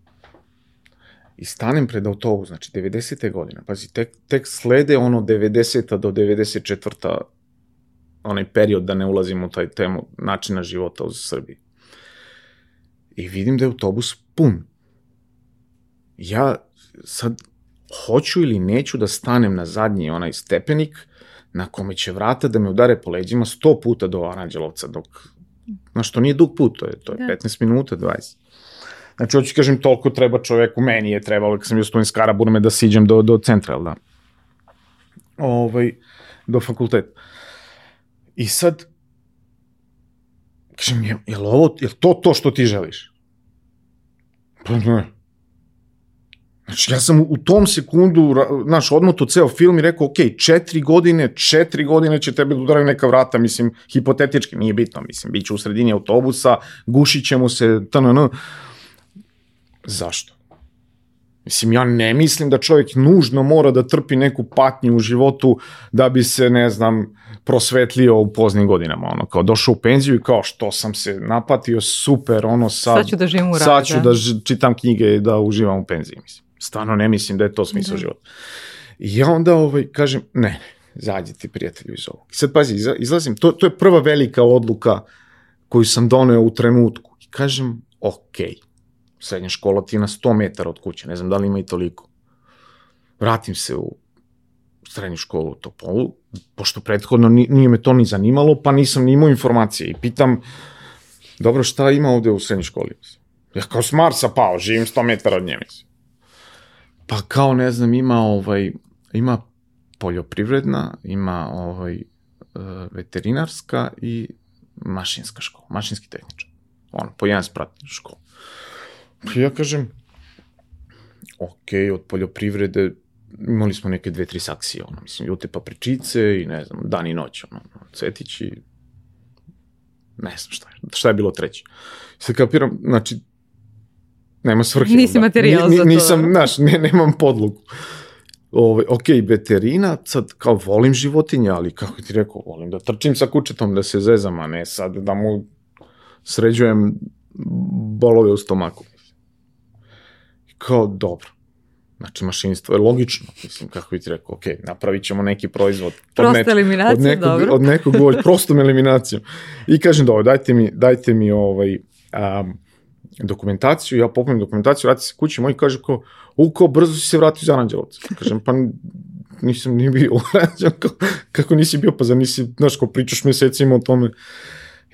i stanem pred autobus, znači 90. godina, pazi, tek, tek slede ono 90. do 94 onaj period da ne ulazim u taj temu načina života u Srbiji. I vidim da je autobus pun. Ja sad hoću ili neću da stanem na zadnji onaj stepenik na kome će vrata da me udare po leđima 100 puta do Aranđelovca, dok, znaš, to nije dug put, to je, to je da. 15 minuta, 20. Znači, hoću kažem, toliko treba čoveku, meni je trebalo, kad sam bio student Skaraburme, da siđem do, do centra, da? Ovaj, do fakulteta. I sad, kažem, je, je li ovo, je li to to što ti želiš? Pa ne. Znači, ja sam u tom sekundu, znaš, odmoto ceo film i rekao, ok, četiri godine, četiri godine će tebe da udaraju neka vrata, mislim, hipotetički, nije bitno, mislim, bit će u sredini autobusa, gušit ćemo se, tnn. Zašto? Mislim, ja ne mislim da čovjek nužno mora da trpi neku patnju u životu da bi se, ne znam, prosvetlio u poznim godinama, ono, kao došao u penziju i kao što sam se napatio, super, ono, sad, sad ću da živim u radu, sad ću da, da čitam knjige i da uživam u penziji, mislim. Stvarno ne mislim da je to smisao da. života. I ja onda ovaj, kažem, ne, ne, zađi ti prijatelju iz ovog. I sad pazi, izlazim, to, to je prva velika odluka koju sam doneo u trenutku. I kažem, okay, srednja škola ti je na 100 metara od kuće, ne znam da li ima i toliko. Vratim se u srednju školu u Topolu, pošto prethodno nije me to ni zanimalo, pa nisam ni imao informacije i pitam, dobro, šta ima ovde u srednjoj školi? Ja kao s Marsa pao, živim 100 metara od nje, mislim. Pa kao, ne znam, ima ovaj, ima poljoprivredna, ima ovaj, e, veterinarska i mašinska škola, mašinski tehničar. Ono, po jedan sprat škola. Ja kažem, ok, od poljoprivrede imali smo neke dve, tri saksije, ono, mislim, jute papričice i ne znam, dan i noć, ono, cvetići, ne znam šta je, šta je bilo treće. Sad kapiram, znači, nema svrhe. Nisi materijal ni, za to. Nisam, znaš, ne, nemam podlogu. Ove, ok, veterina, sad kao volim životinje, ali kako ti rekao, volim da trčim sa kučetom, da se zezam, a ne sad da mu sređujem bolove u stomaku. Kao, dobro Znači, mašinstvo je logično, mislim, kako bi ti rekao, ok, napravit ćemo neki proizvod. Prosta neč, eliminacija, od nekog, dobro. Od nekog, od prostom eliminacijom. I kažem, dobro, dajte mi, dajte mi ovaj, um, dokumentaciju, ja popunim dokumentaciju, vrati se kući, moj kaže ko, u, kao brzo si se vratio iz Aranđelovca. Kažem, pa nisam ni bio u Aranđelovcu, kako nisi bio, pa za nisi, znaš, ko pričaš mesecima o tome.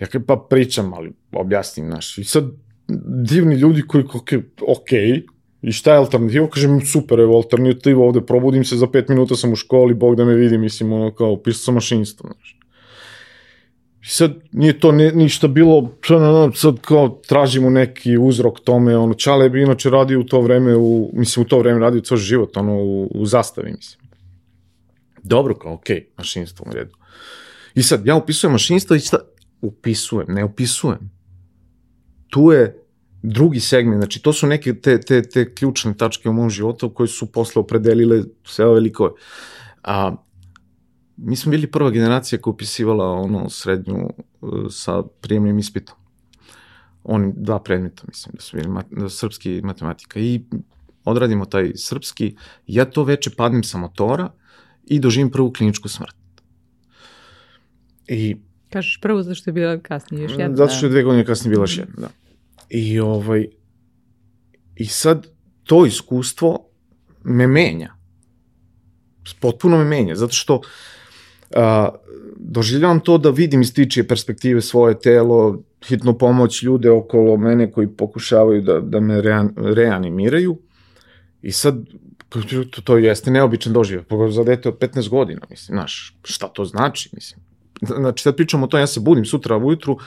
Ja kažem, pa pričam, ali objasnim, znaš. I sad, divni ljudi koji, ok, okay I šta je alternativa? Kažem, super, evo alternativa ovde, probudim se, za pet minuta sam u školi, Bog da me vidi, mislim, ono, kao, pisao sam mašinstvo, znaš. I sad nije to ne, ništa bilo, sad kao tražimo neki uzrok tome, ono, Čale bi inače radio u to vreme, u, mislim, u to vreme radio ceo život, ono, u, u zastavi, mislim. Dobro, kao, okej, okay, mašinstvo u redu. I sad, ja upisujem mašinstvo i šta? Upisujem, ne upisujem. Tu je drugi segment, znači to su neke te, te, te ključne tačke u mom životu koje su posle opredelile sve ove likove. A, mi smo bili prva generacija koja upisivala ono srednju uh, sa prijemnim ispitom. Oni dva predmeta, mislim, da su bili mat, da srpski i matematika. I odradimo taj srpski, ja to veče padnem sa motora i doživim prvu kliničku smrt. I Kažeš prvo zašto je bila kasnije još jedna. Zato što je dve godine kasnije bila još jedna, da. I, ovaj, I sad to iskustvo me menja. Potpuno me menja, zato što a, doživljavam to da vidim iz tičije perspektive svoje telo, hitnu pomoć ljude okolo mene koji pokušavaju da, da me rean, reanimiraju. I sad, to, to jeste neobičan doživljaj, pogotovo za dete od 15 godina, mislim, znaš, šta to znači, mislim. Znači, sad pričamo o to, ja se budim sutra ujutru,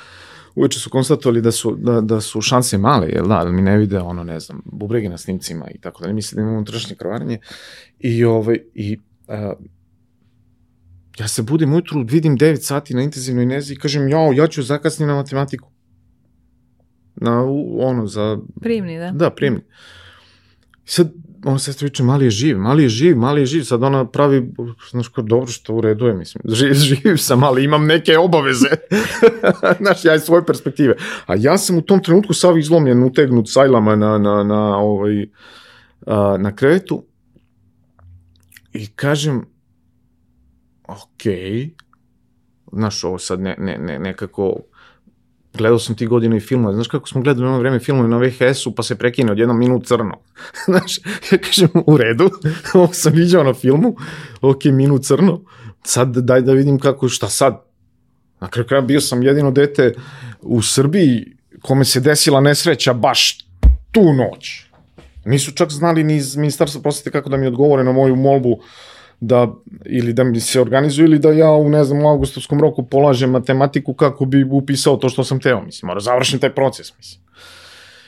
uveče su konstatovali da su, da, da su šanse male, jel da, da mi ne vide ono, ne znam, bubrege na snimcima i tako da ne misle da imamo unutrašnje krvarenje. I, ovaj, i a, ja se budim ujutru, vidim 9 sati na intenzivnoj nezi i kažem, jao, ja ću zakasniti na matematiku. Na, ono, za... Primni, da? Da, primni. I sad, ona sestra viče, mali je živ, mali je živ, mali je živ, sad ona pravi, znaš, kao dobro što u redu je, mislim, živ, živ sam, ali imam neke obaveze, znaš, ja iz svoje perspektive. A ja sam u tom trenutku sav izlomljen, utegnut sajlama na, na, na, ovaj, a, na krevetu i kažem, ok, znaš, ovo sad ne, ne, ne, nekako gledao sam ti godinu i filmove, znaš kako smo gledali ono vreme filmove na VHS-u, pa se prekine od jednom minut crno. znaš, ja kažem, u redu, ovo sam viđao na filmu, ok, minut crno, sad daj da vidim kako, šta sad? Na kraju kraja bio sam jedino dete u Srbiji kome se desila nesreća baš tu noć. Nisu čak znali ni iz ministarstva prosvete kako da mi odgovore na moju molbu da ili da mi se organizuju ili da ja u ne znam u avgustovskom roku polažem matematiku kako bi upisao to što sam teo, mislim, mora završim taj proces, mislim.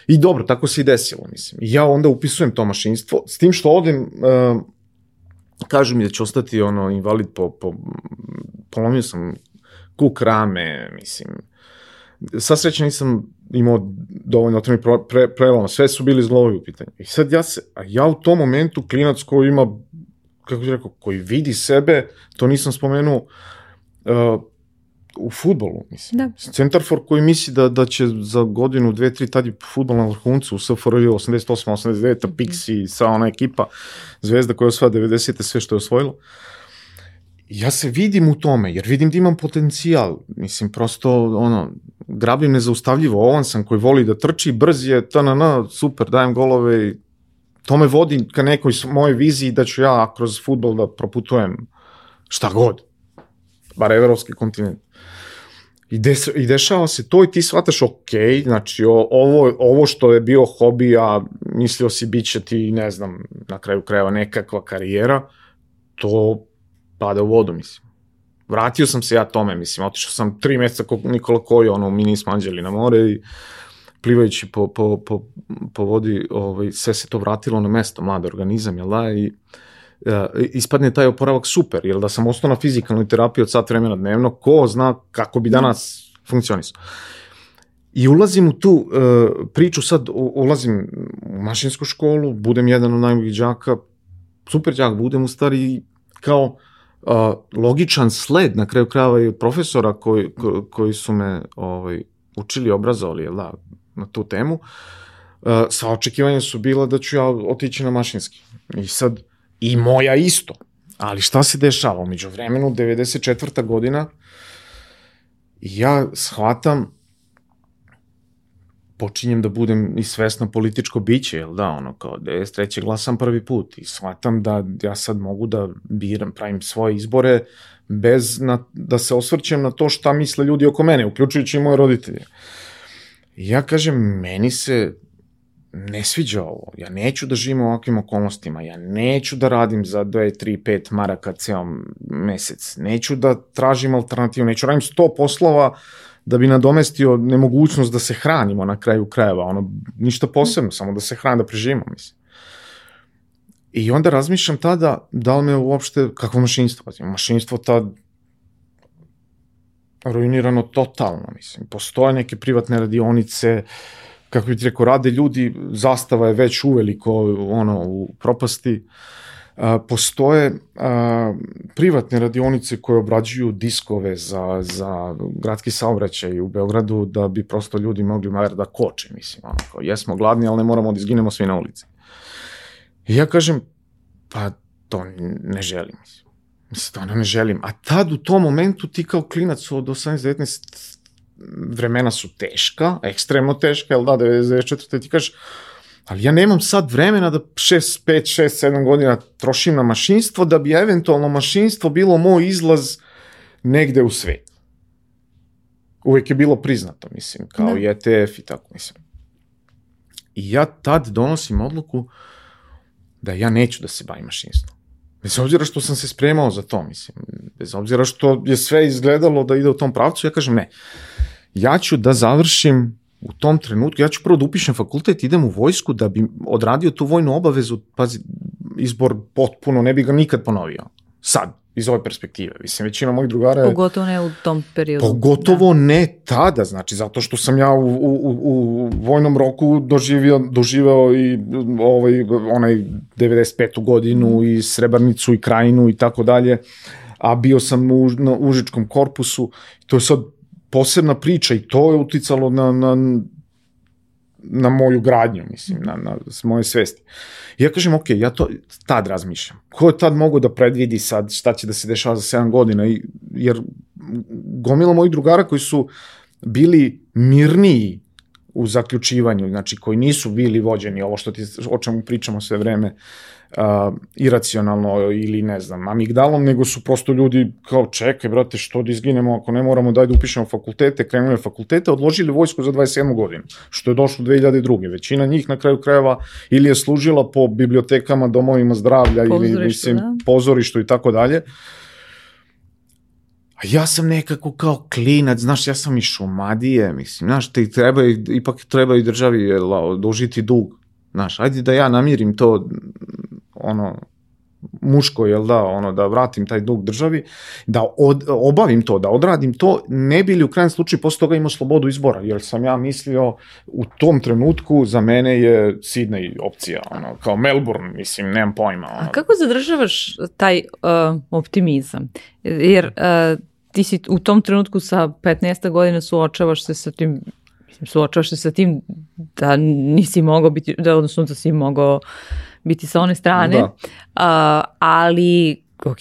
I dobro, tako se i desilo, mislim. Ja onda upisujem to mašinstvo, s tim što odem, uh, kažu mi da će ostati ono invalid po, po polomio sam kuk rame, mislim. Sa sreće nisam imao dovoljno otvornih pre, preloma, sve su bili zlovi u pitanju. I sad ja se, a ja u tom momentu klinac koji ima kako bih rekao, koji vidi sebe, to nisam spomenuo, uh, u futbolu, mislim. Da. Centarfor koji misli da, da će za godinu, dve, tri, tad je futbol na vrhuncu u SFRJ 88, 89, Pixi, sa ona ekipa, Zvezda koja je osvaja 90. sve što je osvojilo. Ja se vidim u tome, jer vidim da imam potencijal. Mislim, prosto, ono, grabim nezaustavljivo, ovan sam koji voli da trči, brz je, tanana, super, dajem golove i to me vodi ka nekoj mojoj viziji da ću ja kroz futbol da proputujem šta god. Bar evropski kontinent. I, de, I dešava se to i ti shvataš, ok, znači o, ovo, ovo što je bio hobi, a mislio si bit će ti, ne znam, na kraju krajeva nekakva karijera, to pada u vodu, mislim. Vratio sam se ja tome, mislim, otišao sam tri meseca kog Nikola Kojo, ono, mi nismo anđeli na more i plivajući po, po, po, po vodi, ovaj, sve se to vratilo na mesto, mlad organizam, jel da, i uh, ispadne taj oporavak super, jel da sam ostao na fizikalnoj terapiji od sat vremena dnevno, ko zna kako bi danas funkcionisao. I ulazim u tu uh, priču, sad ulazim u mašinsku školu, budem jedan od najboljih đaka, super đak budem u stvari kao uh, logičan sled na kraju krajeva i od profesora koji, ko, koji su me ovaj, učili, obrazovali, jel da, na tu temu, uh, sva očekivanja su bila da ću ja otići na mašinski. I sad, i moja isto. Ali šta se dešava? Umeđu vremenu, 94. godina, ja shvatam počinjem da budem i svesno političko biće, jel da, ono, kao 93. glasam prvi put i shvatam da ja sad mogu da biram, pravim svoje izbore bez na, da se osvrćem na to šta misle ljudi oko mene, uključujući i moje roditelje. Ja kažem, meni se ne sviđa ovo, ja neću da živim u ovakvim okolnostima, ja neću da radim za 2, 3, 5 maraka ceo mesec, neću da tražim alternativu, neću da radim 100 poslova da bi nadomestio nemogućnost da se hranimo na kraju krajeva, ono, ništa posebno, samo da se hrani, da preživimo, mislim. I onda razmišljam tada da li me uopšte, kakvo mašinstvo, pa mašinstvo tad ruinirano totalno, mislim. Postoje neke privatne radionice, kako bi ti rekao, rade ljudi, zastava je već uveliko ono, u propasti. A, postoje a, privatne radionice koje obrađuju diskove za, za gradski saobraćaj u Beogradu da bi prosto ljudi mogli mar da koče, mislim, ono, kao, jesmo gladni, ali ne moramo da izginemo svi na ulici. I ja kažem, pa to ne želim, mislim. Mislim, to ne želim. A tad u tom momentu ti kao klinac od 18-19 vremena su teška, ekstremno teška, jel da, 94. ti kažeš, ali ja nemam sad vremena da 6, 5, 6, 7 godina trošim na mašinstvo da bi eventualno mašinstvo bilo moj izlaz negde u svet. Uvek je bilo priznato, mislim, kao da. i ETF i tako, mislim. I ja tad donosim odluku da ja neću da se bavim mašinstvom. Bez obzira što sam se spremao za to, mislim. Bez obzira što je sve izgledalo da ide u tom pravcu, ja kažem ne. Ja ću da završim u tom trenutku, ja ću prvo da upišem fakultet, idem u vojsku da bi odradio tu vojnu obavezu, pazi, izbor potpuno, ne bi ga nikad ponovio. Sad, iz ove perspektive. Mislim, većina mojih drugara. Pogotovo ne u tom periodu. Pogotovo da. ne tada, znači, zato što sam ja u, u, u vojnom roku doživio, doživeo i ovaj, onaj 95. godinu i Srebrnicu i Krajinu i tako dalje, a bio sam u, na Užičkom korpusu. To je sad posebna priča i to je uticalo na, na, na moju gradnju, mislim, na, na moje svesti. I ja kažem, ok, ja to tad razmišljam. Ko je tad mogu da predvidi sad šta će da se dešava za 7 godina? I, jer gomila mojih drugara koji su bili mirniji u zaključivanju, znači koji nisu bili vođeni, ovo što ti, o čemu pričamo sve vreme, uh, iracionalno ili ne znam, amigdalom, nego su prosto ljudi kao čekaj, brate, što da izginemo ako ne moramo daj da upišemo fakultete, krenuli fakultete, odložili vojsku za 27 godinu, što je došlo 2002. Većina njih na kraju krajeva ili je služila po bibliotekama, domovima zdravlja ili mislim, da. pozorištu i tako dalje. A ja sam nekako kao klinac, znaš, ja sam iz Šumadije, mislim, znaš, te treba, ipak treba i državi jel, odužiti dug. Znaš, ajde da ja namirim to, ono, muško, jel da, ono, da vratim taj dug državi, da od, obavim to, da odradim to, ne bili u krajem slučaju posle toga imao slobodu izbora, jer sam ja mislio u tom trenutku za mene je Sydney opcija, ono, kao Melbourne, mislim, nemam pojma. Ono. A kako zadržavaš taj uh, optimizam? Jer uh, ti si u tom trenutku sa 15 godina suočavaš se sa tim mislim, suočavaš se sa tim da nisi mogao biti, da odnosno da si mogao biti sa one strane, da. uh, ali ok,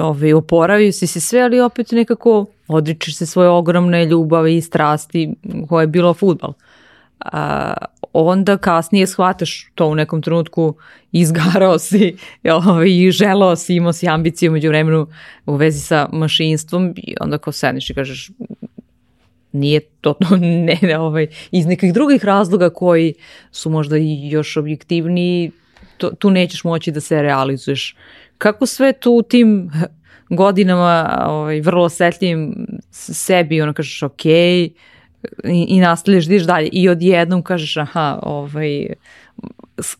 ovaj, oporavio si se sve, ali opet nekako odričeš se svoje ogromne ljubavi i strasti koje je bilo futbal. A, onda kasnije shvataš to u nekom trenutku izgarao si ovaj, i želao si, imao si ambiciju među vremenu u vezi sa mašinstvom i onda kao sedniš i kažeš nije to, to ne, ne ovaj, iz nekih drugih razloga koji su možda i još objektivniji, to, tu nećeš moći da se realizuješ. Kako sve tu u tim godinama ovaj, vrlo osetljivim sebi, ono kažeš ok, i, i nastavljaš da dalje i odjednom kažeš aha, ovaj,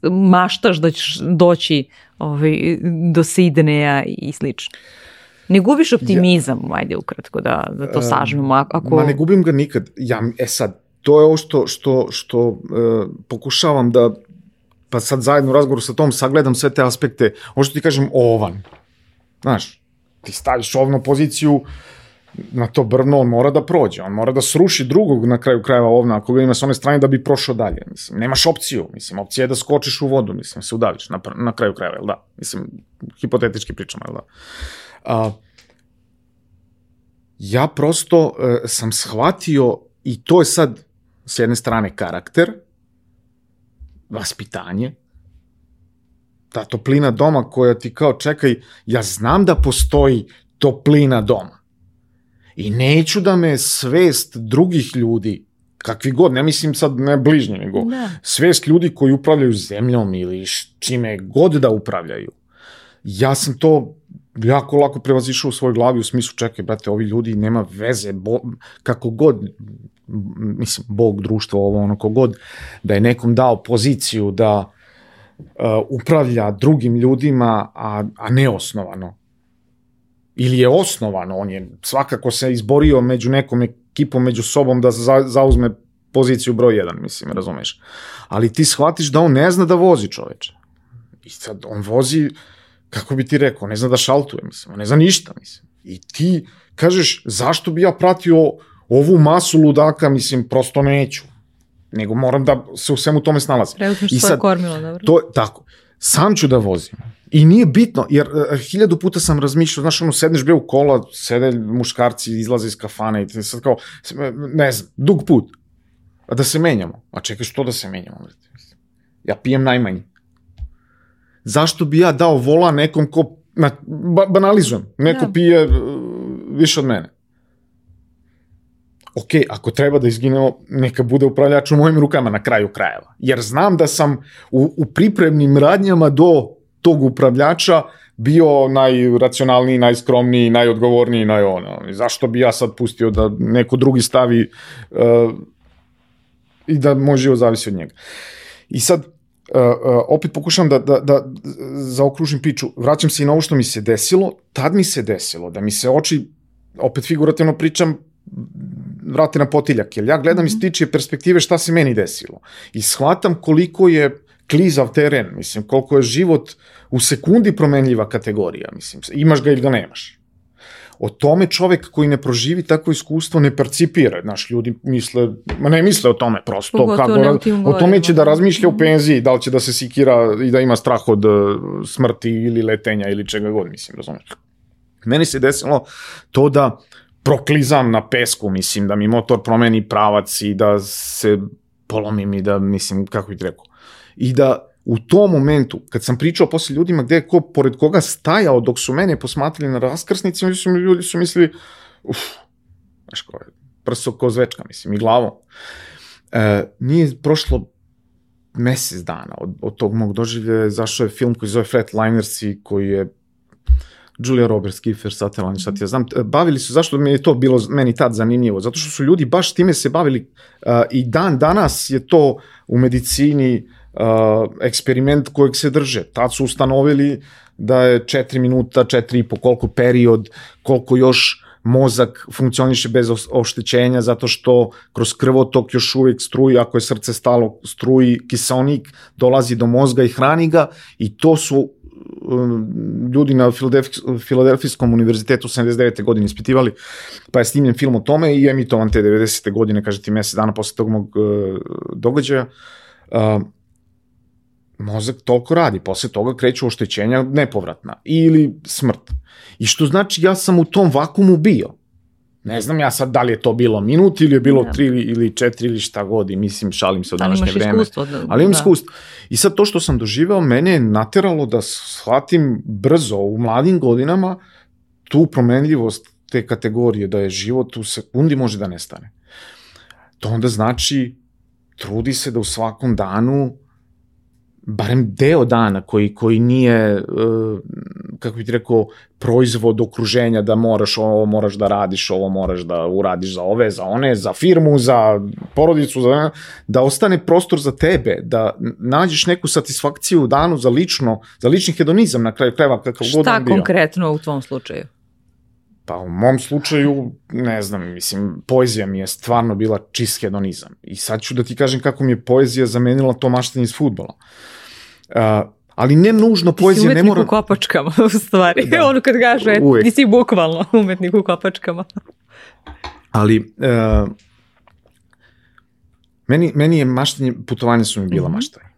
maštaš da ćeš doći ovaj, do Sidneja i slično. Ne gubiš optimizam, ja, ajde ukratko da, da to sažmemo. Ako... Ma ne gubim ga nikad. Ja, e sad, to je ovo što, što, što uh, pokušavam da pa sad zajedno u razgovoru sa tom sagledam sve te aspekte, ovo što ti kažem ovan. Znaš, ti staviš ovnu poziciju, na to brvno, on mora da prođe, on mora da sruši drugog na kraju krajeva ovna, ako ga ima s one strane da bi prošao dalje, mislim, nemaš opciju, mislim, opcija je da skočiš u vodu, mislim, se udaviš na, na kraju krajeva, jel da, mislim, hipotetički pričamo, jel da. A, ja prosto uh, sam shvatio i to je sad s jedne strane karakter, vaspitanje, ta toplina doma koja ti kao čekaj, ja znam da postoji toplina doma. I neću da me svest drugih ljudi, kakvi god, ne mislim sad ne bližnje, nego da. svest ljudi koji upravljaju zemljom ili čime god da upravljaju. Ja sam to jako lako prevazišao u svojoj glavi u smislu, čekaj, brate, ovi ljudi nema veze, bo, kako god, mislim, Bog, društvo, ovo, ono, kogod, da je nekom dao poziciju da uh, upravlja drugim ljudima, a, a neosnovano. Ili je osnovano, on je svakako se izborio među nekom ekipom, među sobom da za, zauzme poziciju broj 1, mislim, razumeš. Ali ti shvatiš da on ne zna da vozi čoveče. I sad on vozi, kako bi ti rekao, ne zna da šaltuje, mislim, ne zna ništa, mislim. I ti kažeš, zašto bi ja pratio ovu masu ludaka, mislim, prosto neću. Nego moram da se u svemu tome snalazim. Preuzmiš I kormilo, dobro. To, tako, sam ću da vozim. I nije bitno, jer uh, hiljadu puta sam razmišljao, znaš, ono, sedneš bio u kola, sede muškarci, izlaze iz kafana i sad kao, ne znam, dug put. A da se menjamo. A čekaj, što da se menjamo? Ja pijem najmanje. Zašto bi ja dao vola nekom ko, na, ba, banalizujem, neko ja. pije uh, više od mene? ok, ako treba da izginemo, neka bude upravljač u mojim rukama na kraju krajeva. Jer znam da sam u, u pripremnim radnjama do tog upravljača bio najracionalniji, najskromniji, najodgovorniji, naj ono. Zašto bi ja sad pustio da neko drugi stavi uh, i da moj život zavisi od njega. I sad, uh, uh, opet pokušam da, da, da zaokružim priču. Vraćam se i na ovo što mi se desilo. Tad mi se desilo da mi se oči, opet figurativno pričam, vrate na potiljak, jer ja gledam mm -hmm. iz mhm. tičije perspektive šta se meni desilo. I shvatam koliko je klizav teren, mislim, koliko je život u sekundi promenljiva kategorija, mislim, imaš ga ili ga nemaš. O tome čovek koji ne proživi takvo iskustvo ne percipira, znaš, ljudi misle, ma ne misle o tome prosto, Pogotovo kako, o tome će da razmišlja u mhm. penziji, da li će da se sikira i da ima strah od uh, smrti ili letenja ili čega god, mislim, razumeš. Meni se desilo to da proklizam na pesku, mislim, da mi motor promeni pravac i da se polomim i da, mislim, kako bih rekao. I da u tom momentu, kad sam pričao posle ljudima gde je ko, pored koga stajao dok su mene posmatrali na raskrsnici, oni su, ljudi su mislili, uf, znaš ko je, prso ko zvečka, mislim, i glavom. E, nije prošlo mesec dana od, od tog mog doživlja, zašao je film koji zove Flatlinersi, koji je Julia Roberts, Kiefer Sutherland, šta ti ja znam, bavili su, zašto mi je to bilo meni tad zanimljivo? Zato što su ljudi baš time se bavili uh, i dan danas je to u medicini eksperiment kojeg se drže. Tad su ustanovili da je 4 minuta, 4 i po koliko period, koliko još mozak funkcioniše bez oštećenja zato što kroz krvotok još uvijek struji, ako je srce stalo struji kiselnik, dolazi do mozga i hrani ga i to su Um, ljudi na Filadelfijskom univerzitetu 79. godine ispitivali, pa je snimljen film o tome i emitovan te 90. godine, kaže ti mesec dana posle tog mog uh, događaja. Uh, mozak toliko radi, posle toga kreću oštećenja nepovratna ili smrt. I što znači ja sam u tom vakumu bio. Ne znam ja sad da li je to bilo minut ili je bilo ja. tri ili četiri ili šta god i mislim šalim se od današnje vreme. Ali imaš iskustvo. Da, ali imam da. iskustvo. I sad to što sam doživao mene je nateralo da shvatim brzo u mladim godinama tu promenljivost te kategorije da je život u sekundi može da nestane. To onda znači trudi se da u svakom danu barem deo dana koji, koji nije, uh, kako bih ti rekao, proizvod okruženja da moraš ovo moraš da radiš, ovo moraš da uradiš za ove, za one, za firmu, za porodicu, za, da ostane prostor za tebe, da nađeš neku satisfakciju u danu za lično, za lični hedonizam na kraju krajeva kakav god on bio. Šta konkretno u tvom slučaju? Pa u mom slučaju, ne znam, mislim, poezija mi je stvarno bila čist hedonizam. I sad ću da ti kažem kako mi je poezija zamenila to maštanje iz futbola. Uh, ali ne nužno Ti si poezija, ne umetnik mora... u kopačkama, u stvari. Da. ono kad kaže, et, Uvek. ti si bukvalno umetnik u kopačkama. Ali e, meni, meni je maštanje, putovanje su mi bila Mhm. maštanje.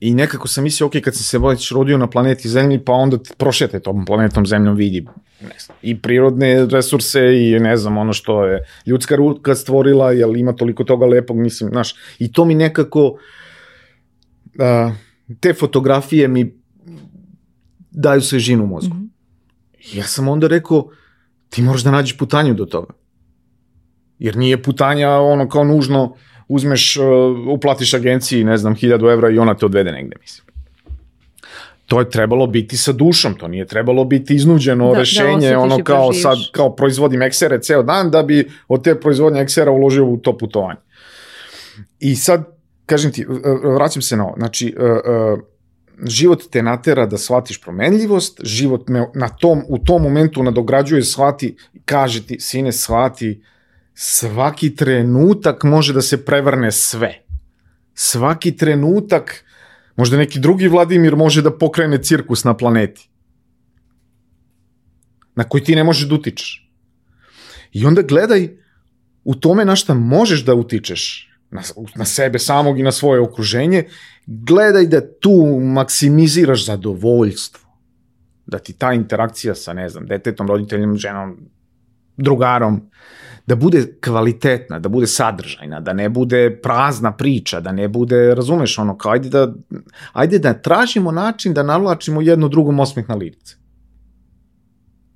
I nekako sam mislio, ok, kad sam se već rodio na planeti Zemlji, pa onda prošete tom planetom Zemljom vidi ne znam, i prirodne resurse i ne znam, ono što je ljudska ruka stvorila, jer ima toliko toga lepog, mislim, znaš, i to mi nekako, a, te fotografije mi daju svežinu u mozgu. Mhm. Ja sam onda rekao, ti moraš da nađeš putanju do toga. Jer nije putanja ono kao nužno uzmeš, uh, uplatiš agenciji, ne znam, 1000 evra i ona te odvede negde, mislim. To je trebalo biti sa dušom, to nije trebalo biti iznuđeno Da, da rešenje, osjetiš ono kao proživiš. sad, kao proizvodim eksere ceo dan da bi od te proizvodnje eksera uložio u to putovanje. I sad, kažem ti, vraćam se na ovo, znači, uh, uh, život te natera da shvatiš promenljivost, život me na tom, u tom momentu nadograđuje, shvati, kaže ti, sine, shvati, svaki trenutak može da se prevrne sve. Svaki trenutak, možda neki drugi Vladimir može da pokrene cirkus na planeti. Na koji ti ne možeš da utičeš. I onda gledaj u tome na šta možeš da utičeš, na, na sebe samog i na svoje okruženje, gledaj da tu maksimiziraš zadovoljstvo. Da ti ta interakcija sa, ne znam, detetom, roditeljem, ženom, drugarom, da bude kvalitetna, da bude sadržajna, da ne bude prazna priča, da ne bude, razumeš, ono, kao ajde da, ajde da tražimo način da navlačimo jedno drugom osmeh na lice.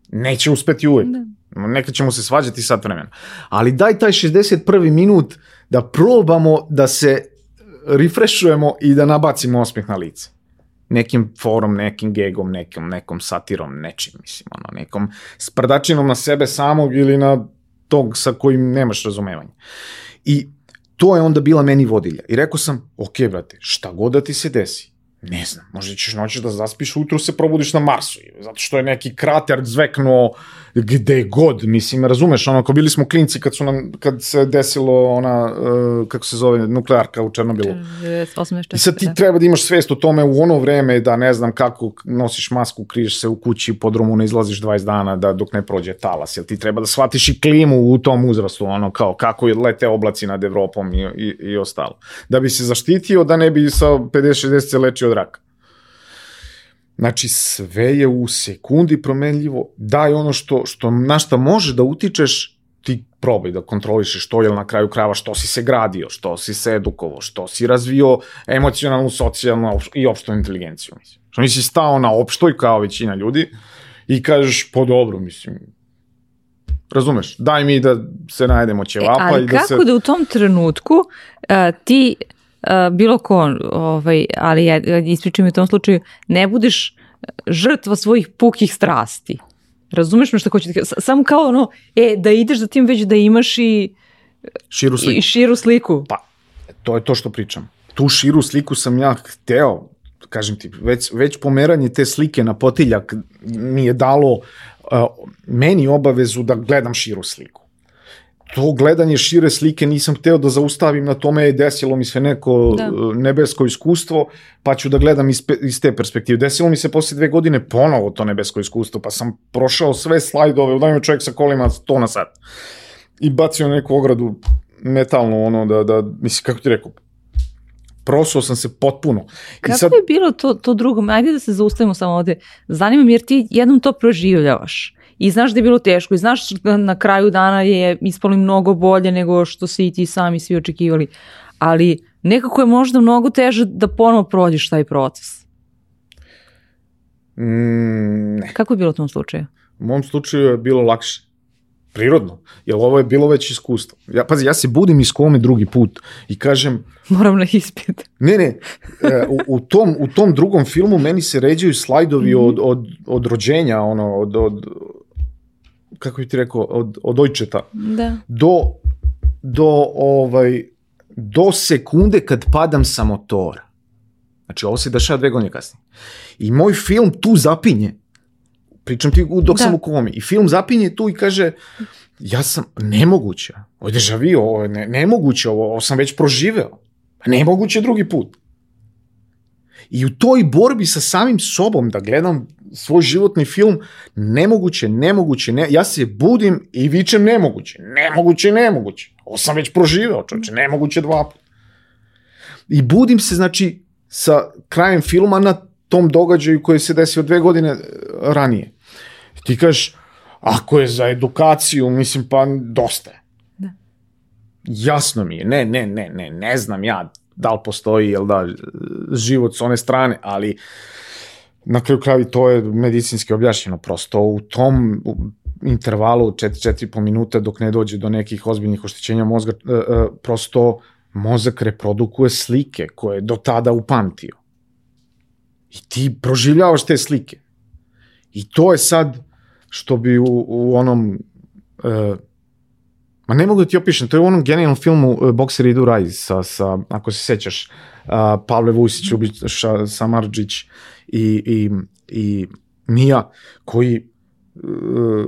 Neće uspeti uvek. Da. Nekad ćemo se svađati sat vremena. Ali daj taj 61. minut da probamo da se refreshujemo i da nabacimo osmeh na lice. Nekim forom, nekim gegom, nekom, nekom satirom, nečim, mislim, ono, nekom sprdačinom na sebe samog ili na tog sa kojim nemaš razumevanja. I to je onda bila meni vodilja. I rekao sam, ok, brate, šta god da ti se desi, ne znam, možda ćeš noćeš da zaspiš, utro se probudiš na Marsu, zato što je neki krater zveknuo gde god, mislim, razumeš, ono, ako bili smo klinci kad, su nam, kad se desilo ona, uh, kako se zove, nuklearka u Černobilu. 84. I sad ti da. treba da imaš svest o tome u ono vreme da ne znam kako nosiš masku, kriješ se u kući, po drumu ne izlaziš 20 dana da dok ne prođe talas, jel ti treba da shvatiš i klimu u tom uzrastu, ono kao kako lete oblaci nad Evropom i, i, i ostalo. Da bi se zaštitio da ne bi sa 50-60 se lečio od raka. Znači, sve je u sekundi promenljivo. Daj ono što, što, na šta može da utičeš, ti probaj da kontrolišeš to, jel na kraju krava što si se gradio, što si se edukovao, što si razvio emocionalnu, socijalnu i opštu inteligenciju. Mislim. Što nisi stao na opštoj kao većina ljudi i kažeš, po dobro, mislim, razumeš, daj mi da se najedemo E, ćevapa ali i da kako se... da u tom trenutku uh, ti bilo ko, ovaj, ali ja, ispričam u tom slučaju, ne budeš žrtva svojih pukih strasti. Razumeš me što hoću da kažem? Samo kao ono, e, da ideš za tim već da imaš i, Širu sliku. i širu sliku. Pa, to je to što pričam. Tu širu sliku sam ja hteo, kažem ti, već, već pomeranje te slike na potiljak mi je dalo uh, meni obavezu da gledam širu sliku. To gledanje šire slike nisam hteo da zaustavim na tome, je desilo mi se neko Da. da. nebesko iskustvo, pa ću da gledam iz, iz te perspektive. Desilo mi se posle dve godine ponovo to nebesko iskustvo, pa sam prošao sve slajdove, udavio čovjek sa kolima 100 na sat i bacio na neku ogradu metalnu, ono, da, da, mislim, kako ti rekao, prosuo sam se potpuno. I Kako sad, je bilo to, to drugo? Ajde da se zaustavimo samo ovde. Zanima me jer ti jednom to proživljavaš. I znaš da je bilo teško i znaš da na kraju dana je ispalo mnogo bolje nego što se i ti sami svi očekivali. Ali nekako je možda mnogo teže da ponovo prođeš taj proces. mm, ne, Kako je bilo u tom slučaju? u mom slučaju je bilo lakše. Prirodno, jer ovo je bilo već iskustvo. Ja, pazi, ja se budim iz kome drugi put i kažem, Moram na ispit. ne, ne, e, u, u, tom, u tom drugom filmu meni se ređaju slajdovi od, od, od rođenja, ono, od, od, kako bi ti rekao, od, od ojčeta. Da. do, do, ovaj, do sekunde kad padam sa motora. Znači, ovo se dešava dve godine kasnije. I moj film tu zapinje. Pričam ti dok Da. sam u komi. I film zapinje tu i kaže, ja sam nemoguće. Ovo je deja vu, ovo je ne, nemoguće, ovo, ovo sam već proživeo. Nemoguće drugi put. I u toj borbi sa samim sobom da gledam svoj životni film, nemoguće, nemoguće, ne, ja se budim i vičem nemoguće, nemoguće, nemoguće. Ovo sam već proživeo, čoče, nemoguće dva puta. I budim se, znači, sa krajem filma na tom događaju koji se desio dve godine e, ranije. Ti kažeš, ako je za edukaciju, mislim, pa dosta je. Da. Jasno mi je, ne, ne, ne, ne, ne znam ja da li postoji, jel da, život s one strane, ali na kraju kravi to je medicinski objašnjeno prosto u tom intervalu 4-4,5 minuta dok ne dođe do nekih ozbiljnih oštećenja mozga, e, e, prosto mozak reprodukuje slike koje je do tada upamtio. I ti proživljavaš te slike. I to je sad što bi u, u onom uh, ma ne mogu da ti opišem, to je u onom genijalnom filmu uh, Boxer idu raj sa, sa, ako se sećaš, uh, Pavle Vusić, Ubiša, Samarđić i, i, i Mija, koji uh,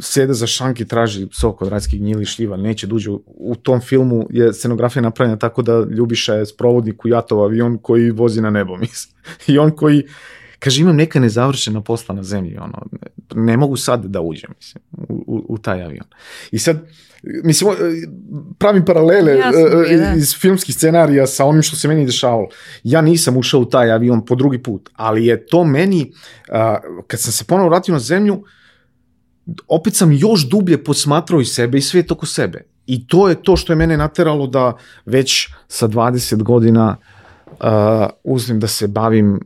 sede za šanki, traži sok od rajskih gnjili šljiva, neće duđe. U, u tom filmu je scenografija napravljena tako da Ljubiša je sprovodnik u Jatov avion koji vozi na nebo, mislim. I on koji Kaže, imam neka nezavršena posla na zemlji, ono, ne mogu sad da uđem, mislim, u, u, u taj avion. I sad, mislim, pravim paralele Jasno, e, da. iz filmskih scenarija sa onim što se meni dešavalo. Ja nisam ušao u taj avion po drugi put, ali je to meni, kad sam se ponovo vratio na zemlju, opet sam još dublje posmatrao i sebe i svijet oko sebe. I to je to što je mene nateralo da već sa 20 godina uh, uzmem da se bavim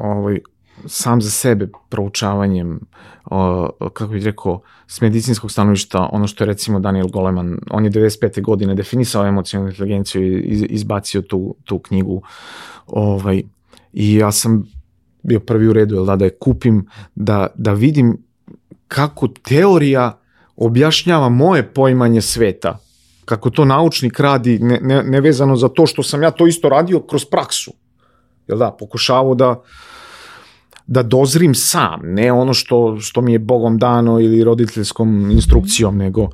ovaj, sam za sebe proučavanjem, o, kako bih rekao, s medicinskog stanovišta, ono što je recimo Daniel Goleman, on je 95. godine definisao emocionalnu inteligenciju i izbacio tu, tu knjigu. Ovaj, I ja sam bio prvi u redu, da, da je kupim, da, da vidim kako teorija objašnjava moje poimanje sveta, kako to naučnik radi, ne, ne, ne vezano za to što sam ja to isto radio kroz praksu. Jel da, pokušavao da da dozrim sam, ne ono što, što mi je Bogom dano ili roditeljskom instrukcijom, nego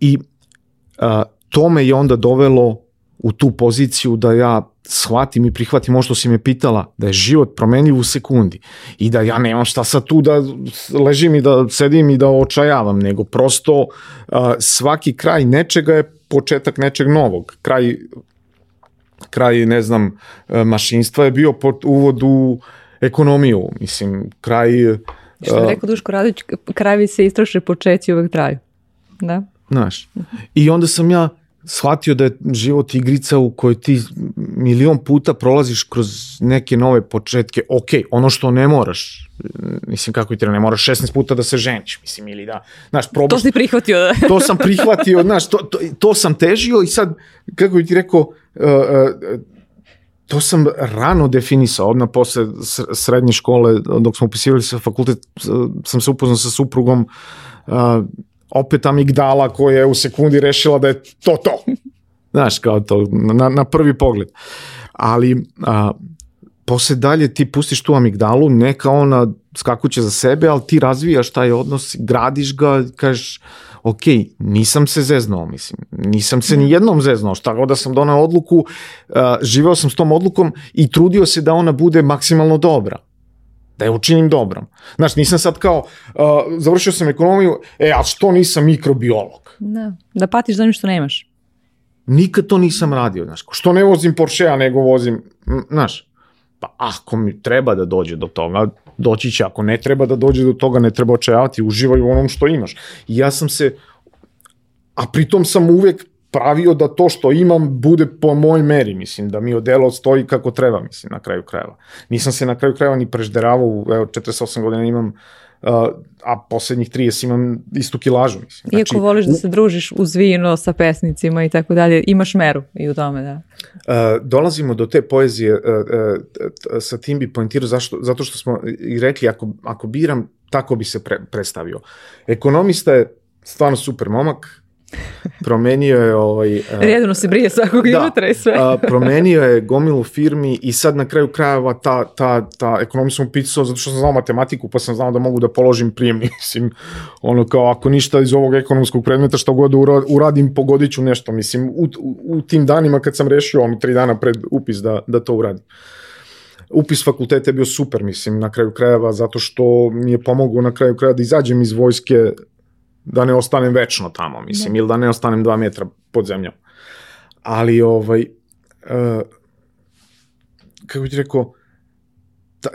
i a, to me je onda dovelo u tu poziciju da ja shvatim i prihvatim ovo što si me pitala, da je život promenljiv u sekundi i da ja nemam šta sad tu da ležim i da sedim i da očajavam, nego prosto a, svaki kraj nečega je početak nečeg novog. Kraj kraj, ne znam, mašinstva je bio pod uvod u ekonomiju, mislim, kraj... Što je rekao Duško Radić, krajevi se istroše, počeci uvek traju. Da? Znaš, i onda sam ja shvatio da je život igrica u kojoj ti milion puta prolaziš kroz neke nove početke, ok, ono što ne moraš, mislim kako ti ne moraš 16 puta da se ženiš, mislim, ili da, znaš, probaš... To si prihvatio, da. to sam prihvatio, znaš, to, to, to sam težio i sad, kako bi ti rekao, to sam rano definisao, odmah posle srednje škole, dok smo upisivali sa fakultet, sam se upoznao sa suprugom, uh, opet amigdala koja je u sekundi rešila da je to to. Znaš, kao to, na, na prvi pogled. Ali, a, posle dalje ti pustiš tu amigdalu, neka ona skakuće za sebe, ali ti razvijaš taj odnos, gradiš ga, kažeš, ok, nisam se zeznao, mislim, nisam se ni jednom zeznao, šta god da sam donao odluku, uh, živeo sam s tom odlukom i trudio se da ona bude maksimalno dobra da je učinim dobrom. Znaš, nisam sad kao, uh, završio sam ekonomiju, e, a što nisam mikrobiolog? Da, da patiš za što nemaš. Nikad to nisam radio, znaš, što ne vozim Porschea, nego vozim, znaš, pa ako mi treba da dođe do toga, doći će, ako ne treba da dođe do toga, ne treba očajavati, uživaj u onom što imaš. I ja sam se, a pritom sam uvek pravio da to što imam bude po moj meri, mislim, da mi odelo stoji kako treba, mislim, na kraju krajeva. Nisam se na kraju krajeva ni prežderavao, evo, 48 godina imam uh, a poslednjih 30 imam istu kilažu. Mislim. Znači, Iako voliš da se družiš uz vino sa pesnicima i tako dalje, imaš meru i u tome, da. Uh, dolazimo do te poezije, uh, uh, sa tim bi poentirao zašto, zato što smo i rekli, ako, ako biram, tako bi se pre, predstavio. Ekonomista je stvarno super momak, Promenio je ovaj... Redno se brije svakog da, jutra i sve. promenio je gomilu firmi i sad na kraju krajeva ta, ta, ta ekonomija sam upisao zato što sam znao matematiku pa sam znao da mogu da položim prijemni. Mislim, ono kao ako ništa iz ovog ekonomskog predmeta što god uradim pogodit ću nešto. Mislim, u, u, u tim danima kad sam rešio ono tri dana pred upis da, da to uradim upis fakulteta je bio super, mislim, na kraju krajeva, zato što mi je pomogao na kraju krajeva da izađem iz vojske, da ne ostanem večno tamo, mislim, ne. ili da ne ostanem dva metra pod zemljom. Ali, ovaj, uh, kako ti rekao,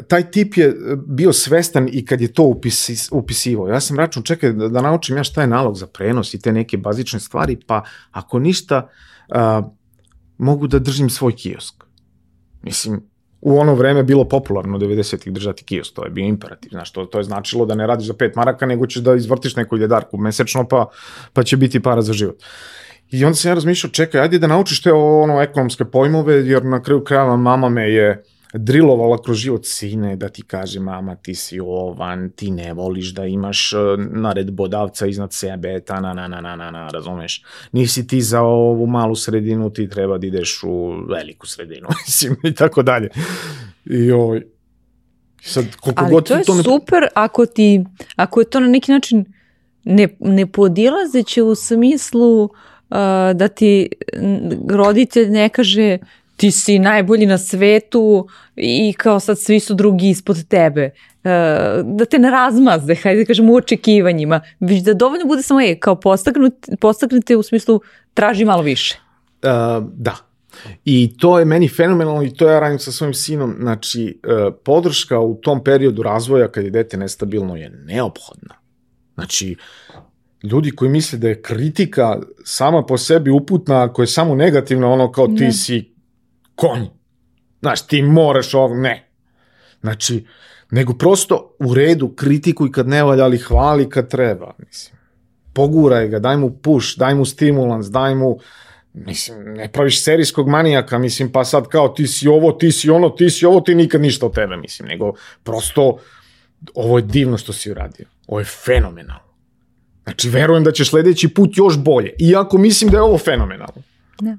taj tip je bio svestan i kad je to upisi, upisivao. Ja sam račun, čekaj, da, da naučim ja šta je nalog za prenos i te neke bazične stvari, pa ako ništa, uh, mogu da držim svoj kiosk. Mislim, u ono vreme bilo popularno 90-ih držati kiosk, to je bio imperativ, znaš, to, to je značilo da ne radiš za 5 maraka, nego ćeš da izvrtiš neku ljedarku mesečno, pa, pa će biti para za život. I onda sam ja razmišljao, čekaj, ajde da naučiš te ono ekonomske pojmove, jer na kraju krajeva mama me je drilovala kroz život sine da ti kaže mama ti si ovan, ti ne voliš da imaš e, naredbodavca iznad sebe, ta na na na na na, na razumeš. Nisi ti za ovu malu sredinu, ti treba da ideš u veliku sredinu, mislim, i tako dalje. I ovaj, sad, koliko Ali god to je to ne... super ako ti, ako je to na neki način ne, ne podilazeće u smislu uh, da ti roditelj ne kaže ti si najbolji na svetu i kao sad svi su drugi ispod tebe. E, da te ne razmazde, hajde da kažemo u očekivanjima, već da dovoljno bude samo je, kao postaknute u smislu traži malo više. Uh, da, I to je meni fenomenalno i to ja radim sa svojim sinom. Znači, uh, podrška u tom periodu razvoja kad je dete nestabilno je neophodna. Znači, ljudi koji misle da je kritika sama po sebi uputna, ako je samo negativna, ono kao ti ne. si konj. Znaš, ti moraš ovo, ne. Znači, nego prosto u redu kritikuj kad ne valja, ali hvali kad treba, mislim. Poguraj ga, daj mu push, daj mu stimulans, daj mu, mislim, ne praviš serijskog manijaka, mislim, pa sad kao ti si ovo, ti si ono, ti si ovo, ti nikad ništa od tebe, mislim, nego prosto ovo je divno što si uradio. Ovo je fenomenalno. Znači, verujem da ćeš sledeći put još bolje, iako mislim da je ovo fenomenalno. Ne.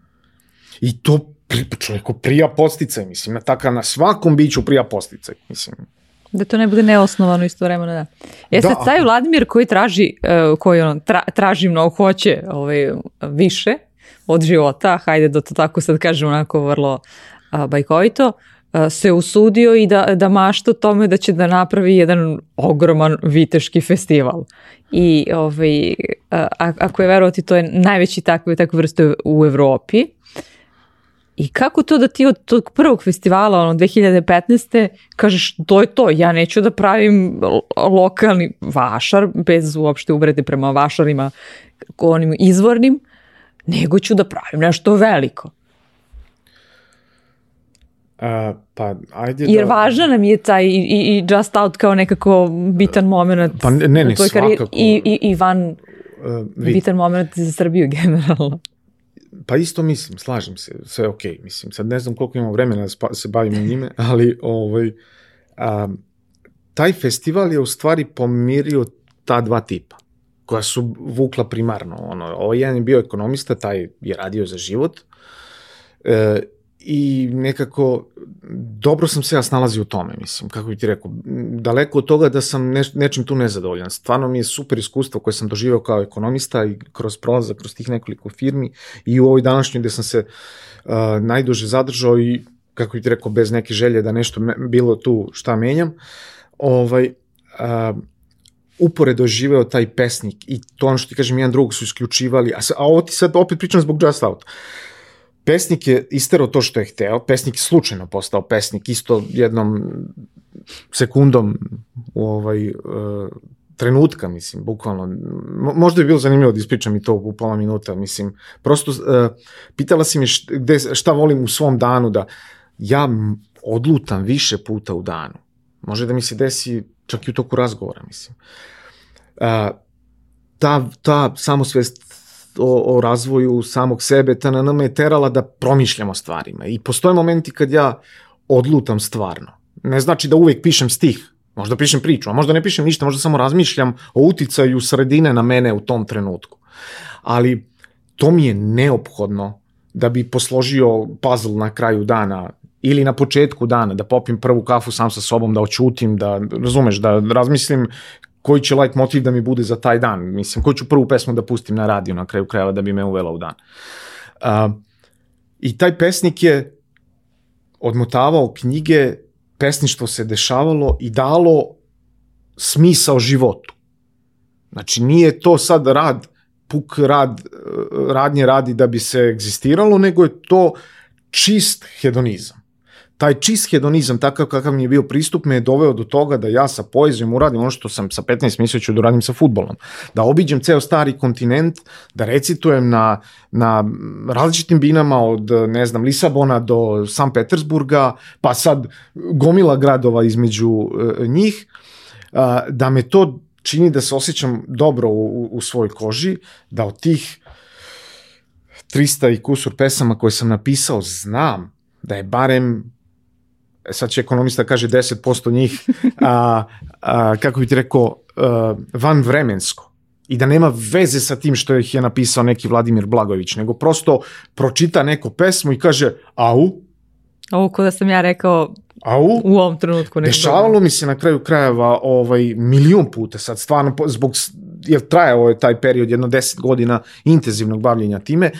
I to čovjeku prija posticaj, mislim, na takav, na svakom biću prija posticaj, mislim. Da to ne bude neosnovano isto vremena, da. Jeste da. taj Vladimir koji traži, uh, koji on tra, traži mnogo, hoće ovaj, više od života, hajde da to tako sad kažem onako vrlo uh, bajkovito, uh, se usudio i da, da mašta tome da će da napravi jedan ogroman viteški festival. I ovaj, uh, ako je verovati, to je najveći takve, takve vrste u Evropi. I kako to da ti od tog prvog festivala, ono, 2015. kažeš, to je to, ja neću da pravim lokalni vašar, bez uopšte uvrede prema vašarima, onim izvornim, nego ću da pravim nešto veliko. Uh, pa, ajde Jer da... važna nam je taj i, i, Just Out kao nekako bitan moment pa ne, ne, ne, svakako. I, i, i van uh, bitan moment za Srbiju generalno. Pa isto mislim, slažem se, sve ok, mislim, sad ne znam koliko imamo vremena da se bavimo njime, ali ovaj, a, taj festival je u stvari pomirio ta dva tipa koja su vukla primarno. Ono, ovaj jedan je bio ekonomista, taj je radio za život e, i nekako dobro sam se ja snalazio u tome, mislim, kako bi ti rekao, daleko od toga da sam neš, nečim tu nezadovoljan. Stvarno mi je super iskustvo koje sam doživao kao ekonomista i kroz prolazak, kroz tih nekoliko firmi i u ovoj današnjoj gde sam se uh, najduže zadržao i kako bi ti rekao, bez neke želje da nešto me, bilo tu šta menjam, ovaj, uh, uporedo živeo taj pesnik i to ono što ti kažem, jedan drugog su isključivali, a, a ovo ti sad opet pričam zbog Just Out. Uh, pesnik je isterao to što je hteo, pesnik je slučajno postao pesnik, isto jednom sekundom u ovaj, uh, trenutka, mislim, bukvalno. Možda bi bilo zanimljivo da ispričam i to u pola minuta, mislim. Prosto, uh, pitala si mi šta, šta volim u svom danu, da ja odlutam više puta u danu. Može da mi se desi čak i u toku razgovora, mislim. Uh, ta, ta samosvest o, o razvoju samog sebe, ta na me je terala da promišljam o stvarima. I postoje momenti kad ja odlutam stvarno. Ne znači da uvek pišem stih, možda pišem priču, a možda ne pišem ništa, možda samo razmišljam o uticaju sredine na mene u tom trenutku. ali to mi je neophodno da bi posložio puzzle na kraju dana ili na početku dana, da popim prvu kafu sam sa sobom, da očutim, da, razumeš, da razmislim koji će light motiv da mi bude za taj dan, mislim, koju ću prvu pesmu da pustim na radiju na kraju krajeva da bi me uvela u dan. Uh, I taj pesnik je odmotavao knjige, pesništvo se dešavalo i dalo smisao životu. Znači, nije to sad rad, puk rad, radnje radi da bi se egzistiralo, nego je to čist hedonizam taj čist hedonizam, takav kakav mi je bio pristup, me je doveo do toga da ja sa poezijom uradim ono što sam sa 15 mislio da uradim sa futbolom. Da obiđem ceo stari kontinent, da recitujem na, na različitim binama od, ne znam, Lisabona do San Petersburga, pa sad gomila gradova između uh, njih, uh, da me to čini da se osjećam dobro u, u svojoj koži, da od tih 300 i kusur pesama koje sam napisao znam da je barem sad će ekonomista kaže 10% njih, a, a, kako bi ti rekao, a, van vremensko i da nema veze sa tim što ih je napisao neki Vladimir Blagović, nego prosto pročita neku pesmu i kaže au. Ovo ko da sam ja rekao au, u ovom trenutku. Dešavalo mi se na kraju krajeva ovaj, milion puta sad, stvarno, zbog jer trajao je taj period jedno 10 godina intenzivnog bavljenja time,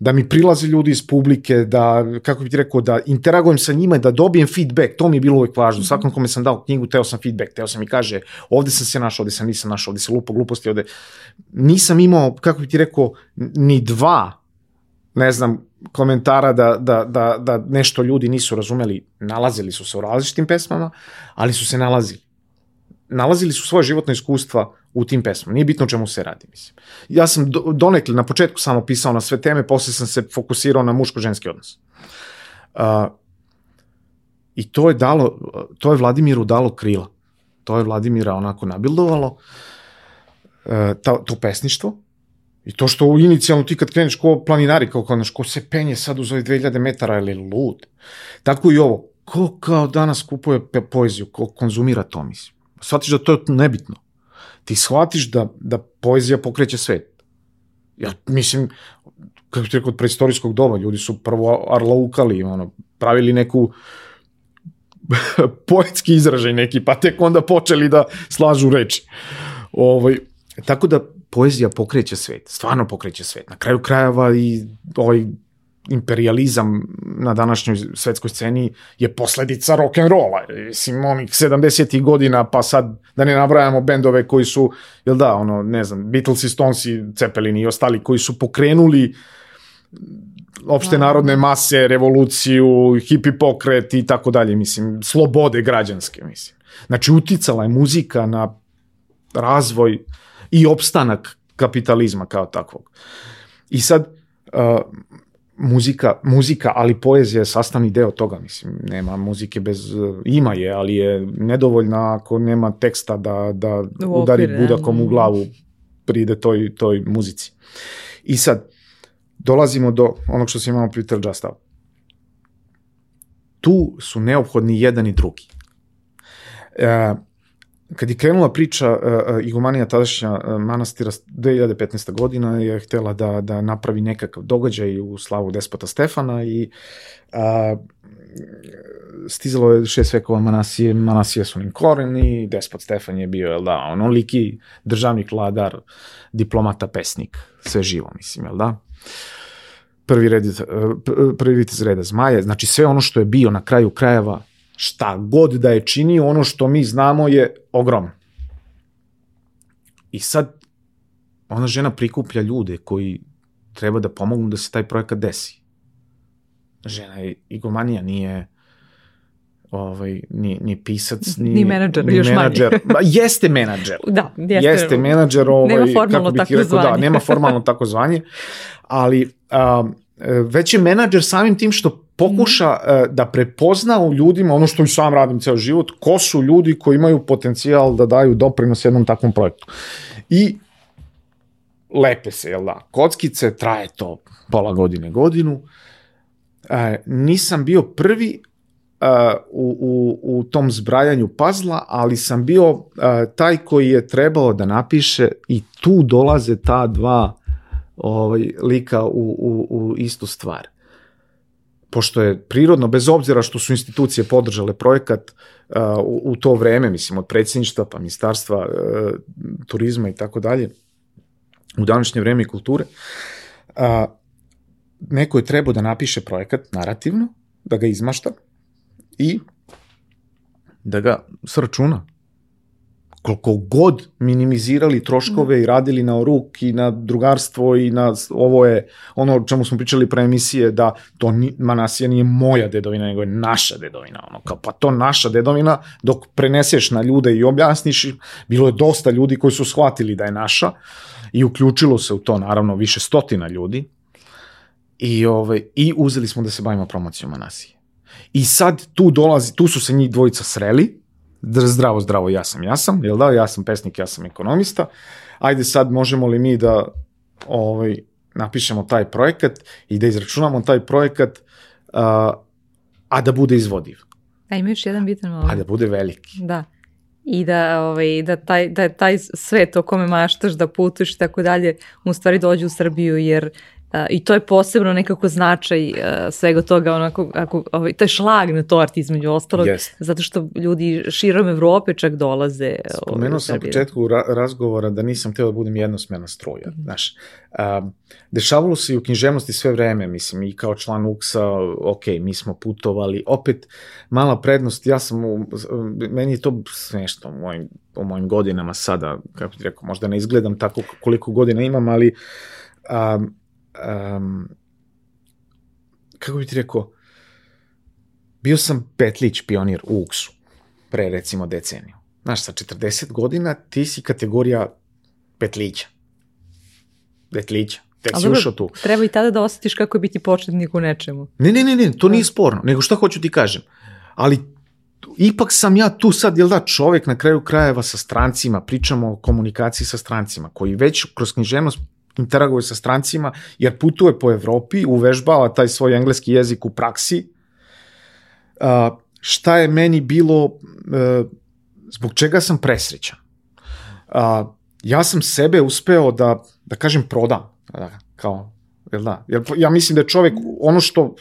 da mi prilaze ljudi iz publike, da, kako bih ti rekao, da interagujem sa njima, da dobijem feedback, to mi je bilo uvek važno. Svakom kome sam dao knjigu, teo sam feedback, teo sam i kaže, ovde sam se našao, ovde sam nisam našao, ovde se lupo gluposti, ovde... Nisam imao, kako bih ti rekao, ni dva, ne znam, komentara da, da, da, da nešto ljudi nisu razumeli, nalazili su se u različitim pesmama, ali su se nalazili. Nalazili su svoje životno iskustva u tim pesmama. Nije bitno o čemu se radi, mislim. Ja sam do, donekle na početku samo pisao na sve teme, posle sam se fokusirao na muško-ženski odnos. Uh, I to je dalo, to je Vladimiru dalo krila. To je Vladimira onako nabildovalo, uh, ta, to pesništvo, I to što inicijalno ti kad kreneš ko planinari, kao kao, ko se penje sad uz ovih 2000 metara, ili lud. Tako i ovo. Ko kao danas kupuje poeziju, ko konzumira to, mislim. Shvatiš da to je nebitno ti shvatiš da, da poezija pokreće svet. Ja mislim, kako ti rekao, od preistorijskog doba, ljudi su prvo arlaukali, ono, pravili neku poetski izražaj neki, pa tek onda počeli da slažu reči. Ovaj, tako da poezija pokreće svet, stvarno pokreće svet. Na kraju krajeva i ovaj imperializam na današnjoj svetskoj sceni je posledica rock and rolla. Mislim, onih 70. godina, pa sad da ne nabrajamo bendove koji su, jel da, ono, ne znam, Beatles i Stones i Cepelini i ostali koji su pokrenuli opšte narodne mase, revoluciju, hipi pokret i tako dalje, mislim, slobode građanske, mislim. Znači, uticala je muzika na razvoj i opstanak kapitalizma kao takvog. I sad, uh, muzika, muzika, ali poezija je sastavni deo toga, mislim, nema muzike bez, ima je, ali je nedovoljna ako nema teksta da, da udari budakom u glavu pride toj, toj muzici. I sad, dolazimo do onog što se imamo Peter Out. Tu su neophodni jedan i drugi. E, kad je krenula priča uh, igumanija tadašnja uh, manastira 2015. godina je htela da, da napravi nekakav događaj u slavu despota Stefana i uh, stizalo je šest vekova Manasije, Manasije su nim koreni, despot Stefan je bio, jel da, onoliki državnik, vladar, diplomata, pesnik, sve živo, mislim, jel da? Prvi, red, prvi vitez reda zmaje, znači sve ono što je bio na kraju krajeva šta god da je činio, ono što mi znamo je ogromno. I sad ona žena prikuplja ljude koji treba da pomognu da se taj projekat desi. Žena je igomanija, nije ovaj, ni, ni pisac, ni, ni menadžer, ni još menadžer. manje. jeste menadžer. da, jeste. Jeste menadžer, ovaj, nema formalno kako bih tako rekao, zvanje. da, nema formalno tako zvanje, ali um, već je menadžer samim tim što pokuša mm. da prepozna u ljudima ono što i sam radim ceo život, ko su ljudi koji imaju potencijal da daju doprinos jednom takvom projektu. I lepe se, jel da, kockice, traje to pola godine, godinu. E, nisam bio prvi uh, u, u, u tom zbrajanju pazla, ali sam bio uh, taj koji je trebao da napiše i tu dolaze ta dva ovaj, lika u, u, u istu stvar. Pošto je prirodno, bez obzira što su institucije podržale projekat uh, u, u to vreme, mislim, od predsjedništva pa ministarstva uh, turizma i tako dalje, u današnje vreme i kulture, uh, neko je trebao da napiše projekat narativno, da ga izmašta i da ga sračuna koliko god minimizirali troškove i radili na ruk i na drugarstvo i na ovo je ono o čemu smo pričali pre emisije da to ni, Manasija nije moja dedovina nego je naša dedovina ono kao pa to naša dedovina dok preneseš na ljude i objasniš bilo je dosta ljudi koji su shvatili da je naša i uključilo se u to naravno više stotina ljudi i ovaj i uzeli smo da se bavimo promocijom Manasije i sad tu dolazi tu su se njih dvojica sreli zdravo, zdravo, ja sam, ja sam, jel da, ja sam pesnik, ja sam ekonomista, ajde sad možemo li mi da ovaj, napišemo taj projekat i da izračunamo taj projekat, uh, a da bude izvodiv. A ima još jedan bitan moment. A da bude veliki. Da. I da, ovaj, da, taj, da taj svet o kome maštaš, da putuješ i tako dalje, u stvari dođe u Srbiju, jer I to je posebno nekako značaj uh, svega toga, onako, ako, ovaj, to je šlag na torti između ostalog, yes. zato što ljudi širom Evrope čak dolaze. Ovaj, Spomenuo sam u početku ra razgovora da nisam teo da budem jednosmena struja. Mm. Znaš, uh, dešavalo se i u književnosti sve vreme, mislim, i kao član UKSA, ok, mi smo putovali, opet mala prednost, ja sam, u, meni je to smešno u mojim, u mojim godinama sada, kako ti rekao, možda ne izgledam tako koliko godina imam, ali um, um, kako bih ti rekao, bio sam petlić pionir u Uksu, pre recimo deceniju. Znaš, sa 40 godina ti si kategorija petlića. Detlića. Tek si ušao tu. Treba i tada da osjetiš kako je biti početnik u nečemu. Ne, ne, ne, ne, to nije sporno. Nego šta hoću ti kažem. Ali ipak sam ja tu sad, jel da, čovek na kraju krajeva sa strancima, pričamo o komunikaciji sa strancima, koji već kroz književnost interaguje sa strancima, jer putuje po Evropi, uvežbava taj svoj engleski jezik u praksi. Uh, šta je meni bilo, uh, zbog čega sam presrećan? Uh, ja sam sebe uspeo da, da kažem, prodam. Da, kao, jel da? Jer ja mislim da je čovek ono što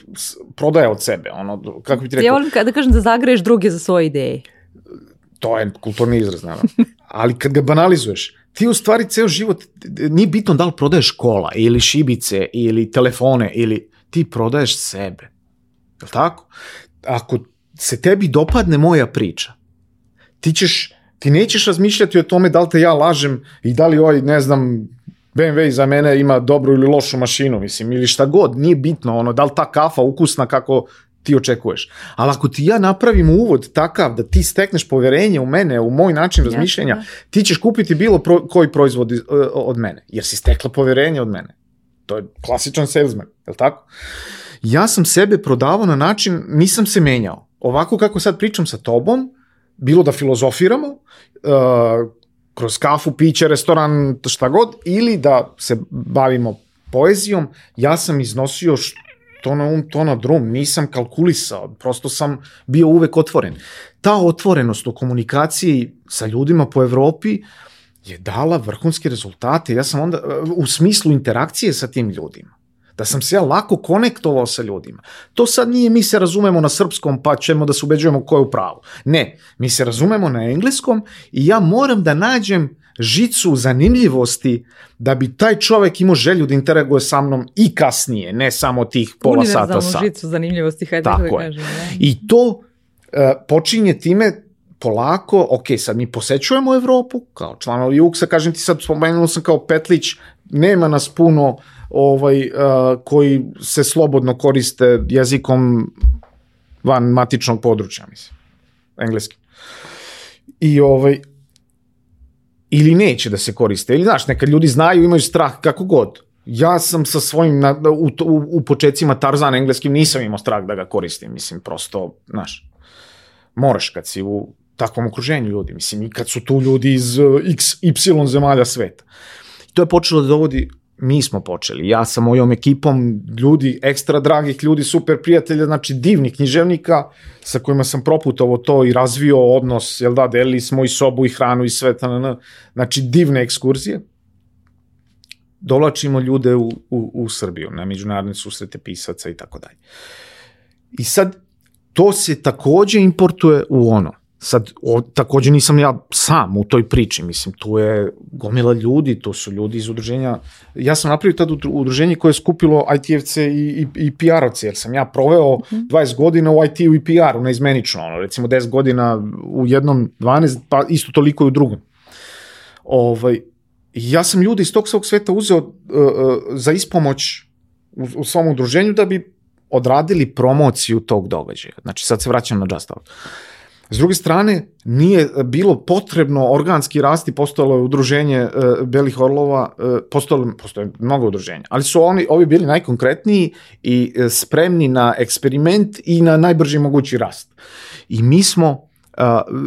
prodaje od sebe, ono, kako bi ti rekao... Ja volim da kažem da zagreješ druge za svoje ideje. To je kulturni izraz, naravno. Ali kad ga banalizuješ, ti u stvari ceo život, nije bitno da li prodaješ kola ili šibice ili telefone ili ti prodaješ sebe. Je tako? Ako se tebi dopadne moja priča, ti ćeš, ti nećeš razmišljati o tome da li te ja lažem i da li ovaj, ne znam, BMW za mene ima dobru ili lošu mašinu, mislim, ili šta god, nije bitno, ono, da li ta kafa ukusna kako ti očekuješ. Ali ako ti ja napravim uvod takav da ti stekneš poverenje u mene, u moj način razmišljanja, Jasne. ti ćeš kupiti bilo pro, koji proizvod iz, od mene, jer si stekla poverenje od mene. To je klasičan salesman, je li tako? Ja sam sebe prodavao na način, nisam se menjao. Ovako kako sad pričam sa tobom, bilo da filozofiramo, uh, kroz kafu, piće, restoran, šta god, ili da se bavimo poezijom, ja sam iznosio to na um, to na drum, nisam kalkulisao, prosto sam bio uvek otvoren. Ta otvorenost u komunikaciji sa ljudima po Evropi je dala vrhunske rezultate. Ja sam onda, u smislu interakcije sa tim ljudima, da sam se ja lako konektovao sa ljudima. To sad nije mi se razumemo na srpskom pa ćemo da se ubeđujemo ko je u pravu. Ne, mi se razumemo na engleskom i ja moram da nađem žicu zanimljivosti da bi taj čovek imao želju da interaguje sa mnom i kasnije, ne samo tih pola sata sat. Univerzalnu žicu zanimljivosti, hajde Tako da kažem. Da. I to uh, počinje time polako, ok, sad mi posećujemo Evropu, kao članovi UKSA, kažem ti sad, spomenuo sam kao Petlić, nema nas puno ovaj, uh, koji se slobodno koriste jezikom van matičnog područja, mislim, engleski. I ovaj, ili neće da se koriste. Ili znaš, nekad ljudi znaju, imaju strah, kako god. Ja sam sa svojim, na, u, u, u početcima Tarzana engleskim nisam imao strah da ga koristim, mislim, prosto, znaš, moraš kad si u takvom okruženju ljudi, mislim, i kad su tu ljudi iz uh, x, y zemalja sveta. I to je počelo da dovodi mi smo počeli, ja sa mojom ekipom ljudi, ekstra dragih ljudi, super prijatelja, znači divnih književnika sa kojima sam proputovo to i razvio odnos, jel da, delili smo i sobu i hranu i sve, znači divne ekskurzije. dolačimo ljude u, u, u Srbiju, na međunarodne susrete pisaca i tako dalje. I sad, to se takođe importuje u ono. Sad, o, takođe nisam ja sam u toj priči, mislim, tu je gomila ljudi, to su ljudi iz udruženja, ja sam napravio tad udruženje koje je skupilo ITFC i, i, i PR-ovce, jer sam ja proveo 20 godina u IT-u i PR-u, neizmenično, ono, recimo 10 godina u jednom, 12, pa isto toliko i u drugom. Ovaj, ja sam ljude iz tog svog sveta uzeo uh, uh, za ispomoć u, u svom udruženju da bi odradili promociju tog događaja. Znači, sad se vraćam na Just Out. S druge strane, nije bilo potrebno organski rasti, postojalo je udruženje uh, Belih Orlova, uh, postojalo, postoje mnogo udruženja, ali su oni, ovi bili najkonkretniji i uh, spremni na eksperiment i na najbrži mogući rast. I mi smo, uh,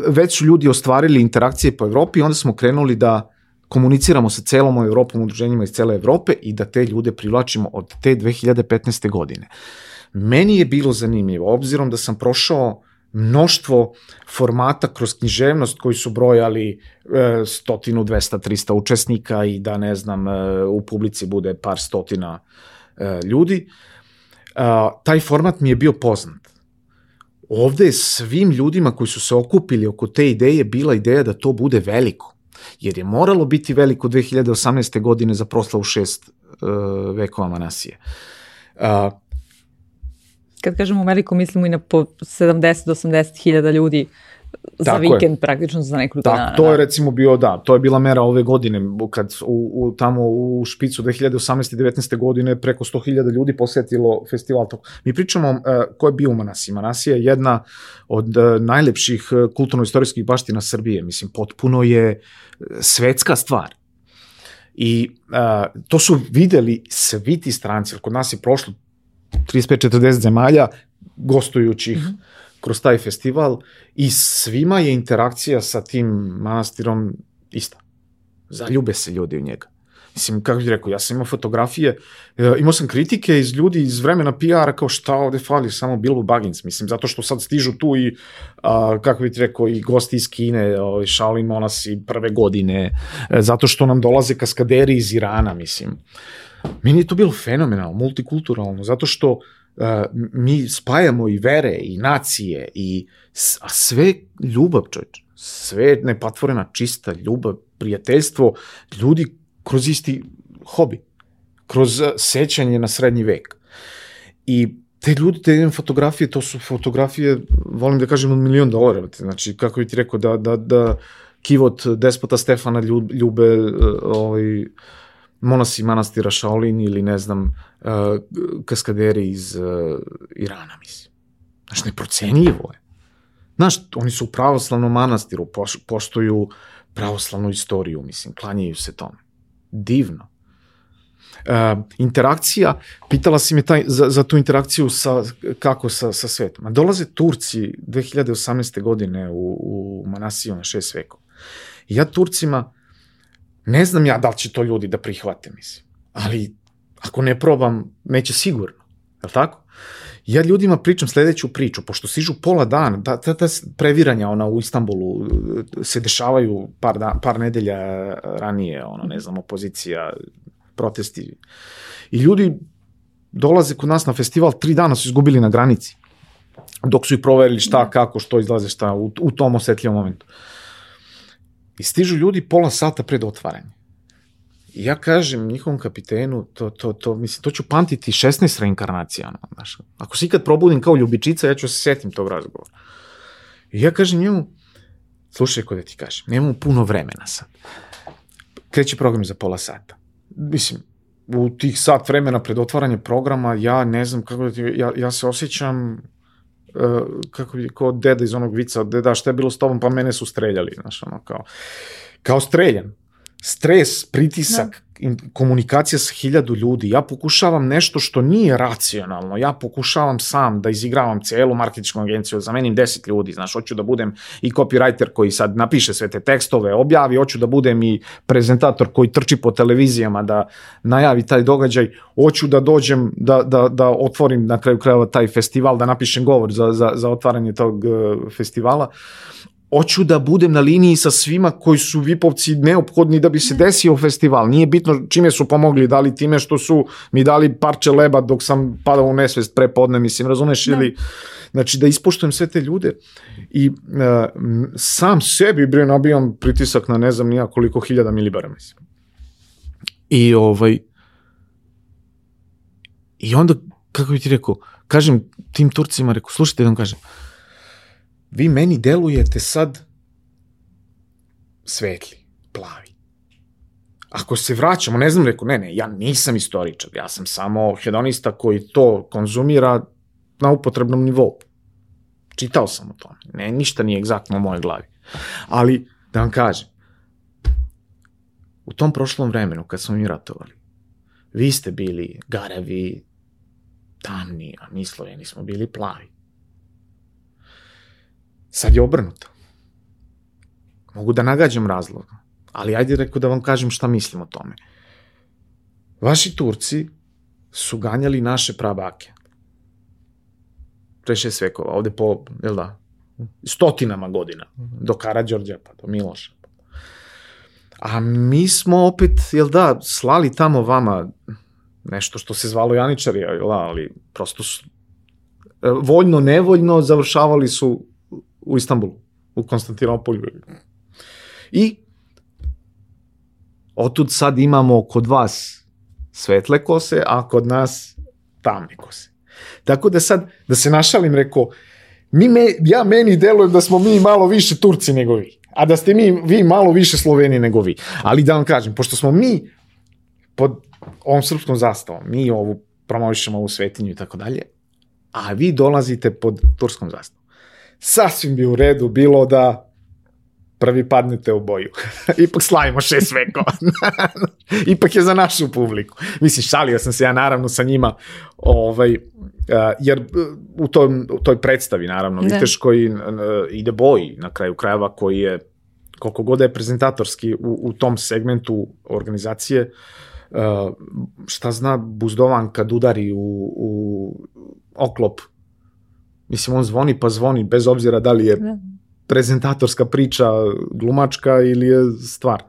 već su ljudi ostvarili interakcije po Evropi, onda smo krenuli da komuniciramo sa celom Evropom, udruženjima iz cele Evrope i da te ljude privlačimo od te 2015. godine. Meni je bilo zanimljivo, obzirom da sam prošao mnoštvo formata kroz književnost koji su brojali e, stotinu, 200, 300 učesnika i da ne znam e, u publici bude par stotina e, ljudi. Taj format mi je bio poznat. Ovde je svim ljudima koji su se okupili oko te ideje bila ideja da to bude veliko. Jer je moralo biti veliko 2018. godine za proslavu šest vekova Manasije. Uh, kad kažemo veliko, mislimo i na po 70-80 hiljada ljudi za Tako vikend je. praktično za nekoliko da, dana. To je da. recimo bio, da, to je bila mera ove godine, kad u, u, tamo u špicu 2018. i 19. godine preko 100.000 ljudi posetilo festival. Mi pričamo uh, ko je bio u Manasi. Manasi je jedna od uh, najlepših uh, kulturno-istorijskih baština Srbije. Mislim, potpuno je svetska stvar. I uh, to su videli svi ti stranci, kod nas je prošlo 35-40 zemalja gostujućih mm -hmm. kroz taj festival i svima je interakcija sa tim manastirom ista. Zaljube se ljudi u njega. Mislim, kako bih rekao, ja sam imao fotografije, e, imao sam kritike iz ljudi iz vremena PR-a kao šta ovde fali, samo Bilbo Baggins, mislim, zato što sad stižu tu i, a, kako bih rekao, i gosti iz Kine, ovaj, Shaolin monasi prve godine, e, zato što nam dolaze kaskaderi iz Irana, mislim. Uh, Meni je to bilo fenomenalno, multikulturalno, zato što uh, mi spajamo i vere i nacije i a sve ljubav, čovječ. Sve nepatvorena, čista ljubav, prijateljstvo, ljudi kroz isti hobi, kroz uh, sećanje na srednji vek. I te ljudi, te fotografije, to su fotografije, volim da kažem, od milion dolara. Znači, kako bi ti rekao, da, da, da kivot despota Stefana ljube, uh, ovaj, monasi manastira Shaolin ili ne znam, uh, kaskaderi iz uh, Irana, mislim. Znaš, neprocenjivo je. Znaš, oni su u pravoslavnom manastiru, poš, poštuju pravoslavnu istoriju, mislim, klanjaju se tome. Divno. Uh, interakcija, pitala si me taj, za, za tu interakciju sa, kako sa, sa svetom. Dolaze Turci 2018. godine u, u Manasiju na šest vekova. I ja Turcima Ne znam ja da li će to ljudi da prihvate, mislim. Ali ako ne probam, neće sigurno. Je li tako? Ja ljudima pričam sledeću priču, pošto sižu pola dana, da, ta, ta previranja ona u Istanbulu se dešavaju par, da, par nedelja ranije, ono, ne znam, opozicija, protesti. I ljudi dolaze kod nas na festival, tri dana su izgubili na granici, dok su i proverili šta, kako, što izlaze, šta, u, u tom osetljivom momentu. I stižu ljudi pola sata pred otvaranje. I ja kažem njihovom kapitenu, to, to, to, mislim, to ću pamtiti 16 reinkarnacija, ono, znaš. Ako se ikad probudim kao ljubičica, ja ću se setim tog razgovora. I ja kažem njemu, slušaj kod da ti kažem, nemamo puno vremena sad. Kreće program za pola sata. Mislim, u tih sat vremena pred otvaranje programa, ja ne znam kako da ti, ja, ja se osjećam uh, kako bi, kao deda iz onog vica, deda šta je bilo s tobom, pa mene su streljali, znaš, ono, kao, kao streljan. Stres, pritisak, da. komunikacija sa hiljadu ljudi, ja pokušavam nešto što nije racionalno, ja pokušavam sam da izigravam celu marketičku agenciju, zamenim deset ljudi, znaš, hoću da budem i copywriter koji sad napiše sve te tekstove, objavi, hoću da budem i prezentator koji trči po televizijama da najavi taj događaj, hoću da dođem, da, da, da otvorim na kraju krajeva taj festival, da napišem govor za, za, za otvaranje tog uh, festivala hoću da budem na liniji sa svima koji su Vipovci neophodni da bi se desio festival. Nije bitno čime su pomogli, da li time što su mi dali parče leba dok sam padao u nesvest pre podne, mislim, razumeš, ili znači da ispoštujem sve te ljude i uh, sam sebi bre nabijam pritisak na ne znam nija koliko hiljada milibara, mislim. I ovaj i onda, kako bi ti rekao, kažem tim Turcima, rekao, slušajte da vam kažem, vi meni delujete sad svetli, plavi. Ako se vraćamo, ne znam, rekao, ne, ne, ja nisam istoričar, ja sam samo hedonista koji to konzumira na upotrebnom nivou. Čitao sam o tome, ne, ništa nije egzaktno u mojoj glavi. Ali, da vam kažem, u tom prošlom vremenu, kad smo mi ratovali, vi ste bili garavi, tamni, a mi Sloveni smo bili plavi. Sad je obrnuto. Mogu da nagađam razlog, ali ajde rekao da vam kažem šta mislim o tome. Vaši Turci su ganjali naše prabake. Pre šest vekova, ovde po, jel da, stotinama godina, do Karadžorđa pa do Miloša. A mi smo opet, jel da, slali tamo vama nešto što se zvalo Janičari, jel da, ali prosto su, voljno, nevoljno završavali su u Istanbulu, u Konstantinopolju. I otud sad imamo kod vas svetle kose, a kod nas tamne kose. Tako da sad, da se našalim, rekao, mi me, ja meni delujem da smo mi malo više Turci nego vi, a da ste mi, vi malo više Sloveni nego vi. Ali da vam kažem, pošto smo mi pod ovom srpskom zastavom, mi ovu promovišemo ovu svetinju i tako dalje, a vi dolazite pod turskom zastavom sasvim bi u redu bilo da prvi padnete u boju. Ipak slavimo šest vekova. Ipak je za našu publiku. Mislim, šalio sam se ja naravno sa njima, ovaj, jer u, tom, u toj predstavi, naravno, da. Viteš koji uh, ide boj na kraju krajeva, koji je, koliko god je prezentatorski u, u tom segmentu organizacije, uh, šta zna Buzdovan kad udari u, u oklop Mislim, on zvoni pa zvoni, bez obzira da li je da. prezentatorska priča glumačka ili je stvar.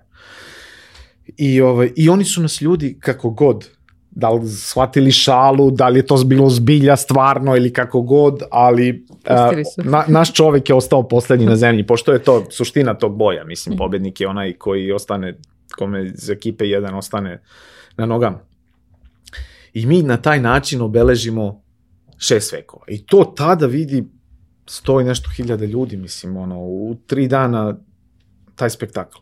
I, ovaj, I oni su nas ljudi kako god, da li shvatili šalu, da li je to bilo zbilja stvarno ili kako god, ali a, na, naš čovek je ostao poslednji na zemlji, pošto je to suština tog boja, mislim, mhm. pobednik je onaj koji ostane, kome iz ekipe jedan ostane na nogama. I mi na taj način obeležimo šest vekova. I to tada vidi sto i nešto hiljada ljudi, mislim, ono, u tri dana taj spektakl.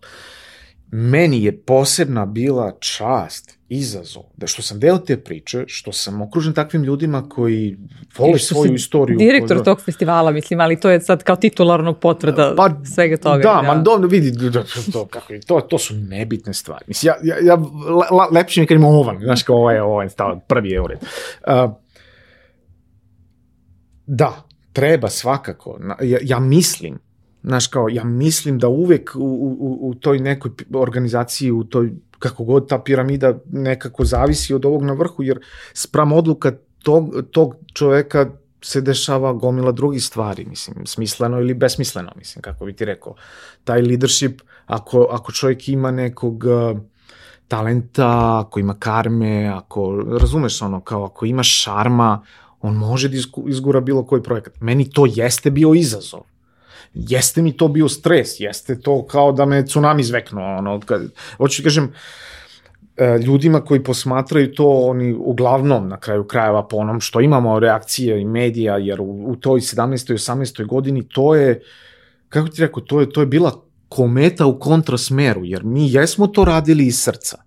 Meni je posebna bila čast, izazov, da što sam deo te priče, što sam okružen takvim ljudima koji vole svoju istoriju. Direktor tog festivala, mislim, ali to je sad kao titularno potvrda pa, svega toga. Da, da. man dobro vidi, da, to, kako, to, to su nebitne stvari. Mislim, ja, ja, ja lepše mi kad imam ovan, znaš, kao ovaj, ovaj stav, prvi je ured. Uh, Da, treba svakako. Ja, ja mislim, znaš kao, ja mislim da uvek u, u, u toj nekoj organizaciji, u toj, kako god ta piramida nekako zavisi od ovog na vrhu, jer spram odluka tog, tog čoveka se dešava gomila drugih stvari, mislim, smisleno ili besmisleno, mislim, kako bi ti rekao. Taj leadership, ako, ako čovjek ima nekog uh, talenta, ako ima karme, ako, razumeš ono, kao ako ima šarma, on može da izgura bilo koji projekat. Meni to jeste bio izazov. Jeste mi to bio stres, jeste to kao da me tsunami zveknuo. Ono, kad, hoću kažem, e, ljudima koji posmatraju to, oni uglavnom na kraju krajeva po onom što imamo reakcije i medija, jer u, u toj 17. i 18. godini to je, kako ti rekao, to je, to je bila kometa u kontrasmeru, jer mi jesmo to radili iz srca.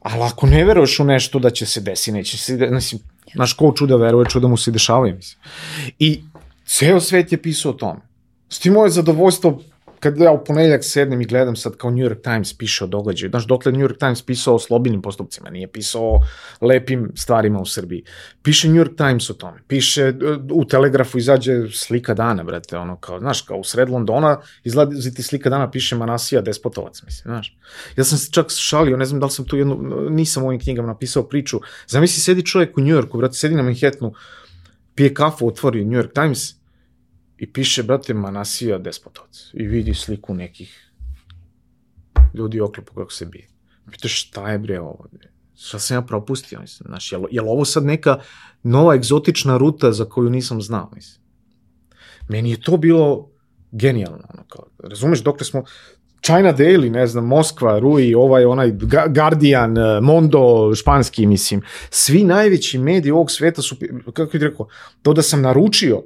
Ali ako ne veruješ u nešto da će se desi, neće se, mislim, Znaš, ko čuda veruje, čuda mu se dešavaju, mislim. I ceo svet je pisao o tome. S tim moje zadovoljstvo kad ja u ponedeljak sednem i gledam sad kao New York Times piše o događaju, znaš, dokle New York Times pisao o slobodnim postupcima, nije pisao o lepim stvarima u Srbiji. Piše New York Times o tome, piše e, u Telegrafu izađe slika dana, brate, ono kao, znaš, kao u sred Londona izlazi ti slika dana, piše Manasija Despotovac, mislim, znaš. Ja sam se čak šalio, ne znam da li sam tu jednu, nisam u ovim knjigama napisao priču, zamisli sedi čovjek u New Yorku, brate, sedi na Manhattanu, pije kafu, otvori New York Times i piše, brate, Manasija despotovac. I vidi sliku nekih ljudi u oklipu kako se bije. Pitaš šta je bre ovo? Šta sam ja propustio? Mislim, znaš, je, li, je li ovo sad neka nova egzotična ruta za koju nisam znao? Mislim. Meni je to bilo genijalno. Ono, kao, razumeš, dokle smo, China Daily, ne znam, Moskva, Rui, ovaj, onaj Guardian, eh, Mondo, španski, mislim, svi najveći mediji ovog sveta su, kako bih rekao, to da sam naručio,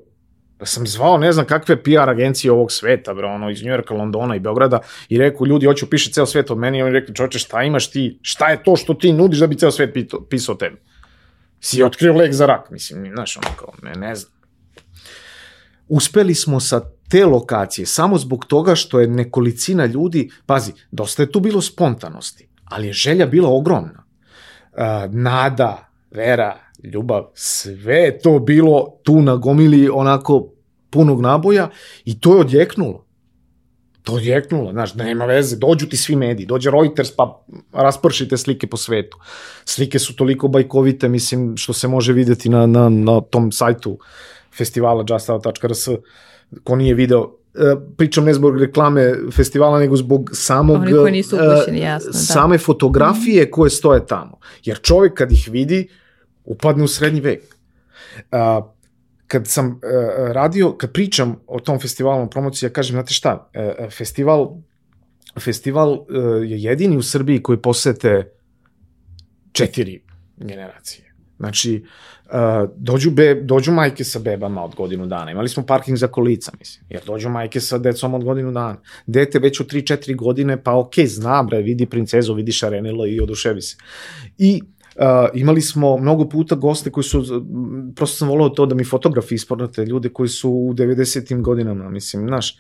da sam zvao ne znam kakve PR agencije ovog sveta, bro, ono, iz Njujorka, Londona i Beograda i rekao, ljudi, hoću piše ceo svet od meni i oni rekli, čoče, šta imaš ti, šta je to što ti nudiš da bi ceo svet pisao o tebi? Si otkrio lek za rak, mislim, znaš, ono kao, ne, ne znam. Uspeli smo sa te lokacije samo zbog toga što je nekolicina ljudi, pazi, dosta je tu bilo spontanosti, ali je želja bila ogromna. Uh, nada, vera, ljubav, sve je to bilo tu na gomili onako punog naboja i to je odjeknulo. To je odjeknulo, znaš, nema veze, dođu ti svi mediji, dođe Reuters pa raspršite slike po svetu. Slike su toliko bajkovite, mislim, što se može videti na, na, na tom sajtu festivala justao.rs, ko nije video, e, pričam ne zbog reklame festivala, nego zbog samog, Oni koji nisu upućeni, jasno, da. same fotografije koje stoje tamo. Jer čovjek kad ih vidi, upadne u srednji vek. Uh, kad sam uh, radio, kad pričam o tom festivalu promociji, ja kažem, znate šta, uh, festival, festival uh, je jedini u Srbiji koji posete četiri generacije. Znači, uh, dođu, be, dođu majke sa bebama od godinu dana. Imali smo parking za kolica, mislim. Jer dođu majke sa decom od godinu dana. Dete već u 3-4 godine, pa ok, zna, bre, vidi princezu, vidi šarenilo i oduševi se. I Uh, imali smo mnogo puta goste koji su, prosto sam volao to da mi fotografi ispornate ljude koji su u 90. godinama, mislim, znaš,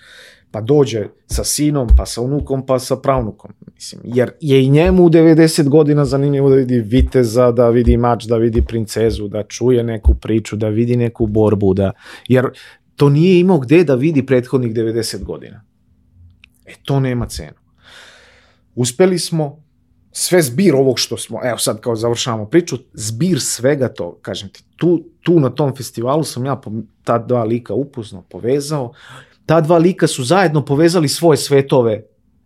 pa dođe sa sinom, pa sa unukom, pa sa pravnukom, mislim, jer je i njemu u 90 godina zanimljivo da vidi viteza, da vidi mač, da vidi princezu, da čuje neku priču, da vidi neku borbu, da, jer to nije imao gde da vidi prethodnih 90 godina. E, to nema cenu. Uspeli smo, sve zbir ovog što smo, evo sad kao završavamo priču, zbir svega to, kažem ti, tu, tu na tom festivalu sam ja ta dva lika upoznao, povezao, ta dva lika su zajedno povezali svoje svetove,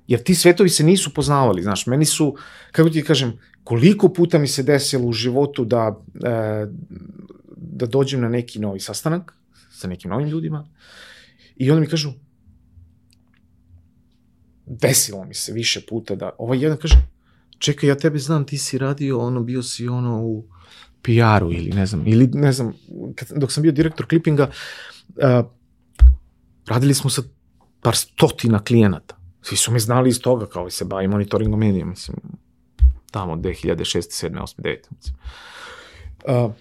jer ti svetovi se nisu poznavali, znaš, meni su, kako ti kažem, koliko puta mi se desilo u životu da, e, da dođem na neki novi sastanak sa nekim novim ljudima i onda mi kažu, desilo mi se više puta da, ovaj jedan kaže, čekaj, ja tebe znam, ti si radio, ono, bio si ono u PR-u ili ne znam, ili ne znam, kad, dok sam bio direktor klipinga, uh, radili smo sa par stotina klijenata. Svi su me znali iz toga, kao i se bavi monitoringom medija, mislim, tamo 2006. 7. 8. 9. Mislim. Uh,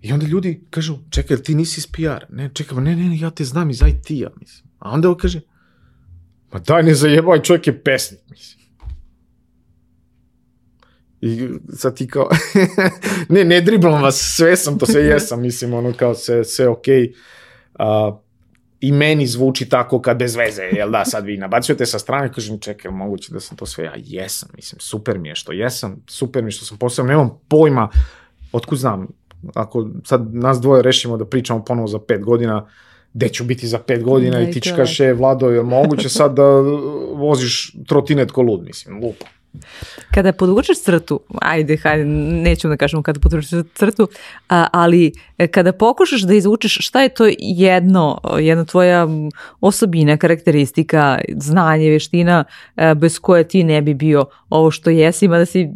I onda ljudi kažu, čekaj, ti nisi iz PR? Ne, čekaj, ne, ne, ja te znam iz IT-a, mislim. A onda on kaže, ma daj ne zajebaj, čovjek je pesnik, mislim. I sad ti kao, ne, ne driblam vas, sve sam to, sve jesam, mislim, ono kao sve, sve okej. Okay. Uh, I meni zvuči tako kad bez veze, jel da, sad vi nabacujete sa strane, kažem, čekaj, moguće da sam to sve, ja jesam, mislim, super mi je što jesam, super mi je što sam posebno, nemam pojma, otkud znam, ako sad nas dvoje rešimo da pričamo ponovo za pet godina, gde ću biti za pet godina da, i ti ću kaže, Vlado, je moguće sad da voziš trotinet ko lud, mislim, lupa. Kada podvučeš crtu, ajde, hajde, nećemo da kažemo kada podvučeš crtu, ali e, kada pokušaš da izvučeš šta je to jedno, jedna tvoja osobina, karakteristika, znanje, veština e, bez koje ti ne bi bio ovo što jesi, ima da si e,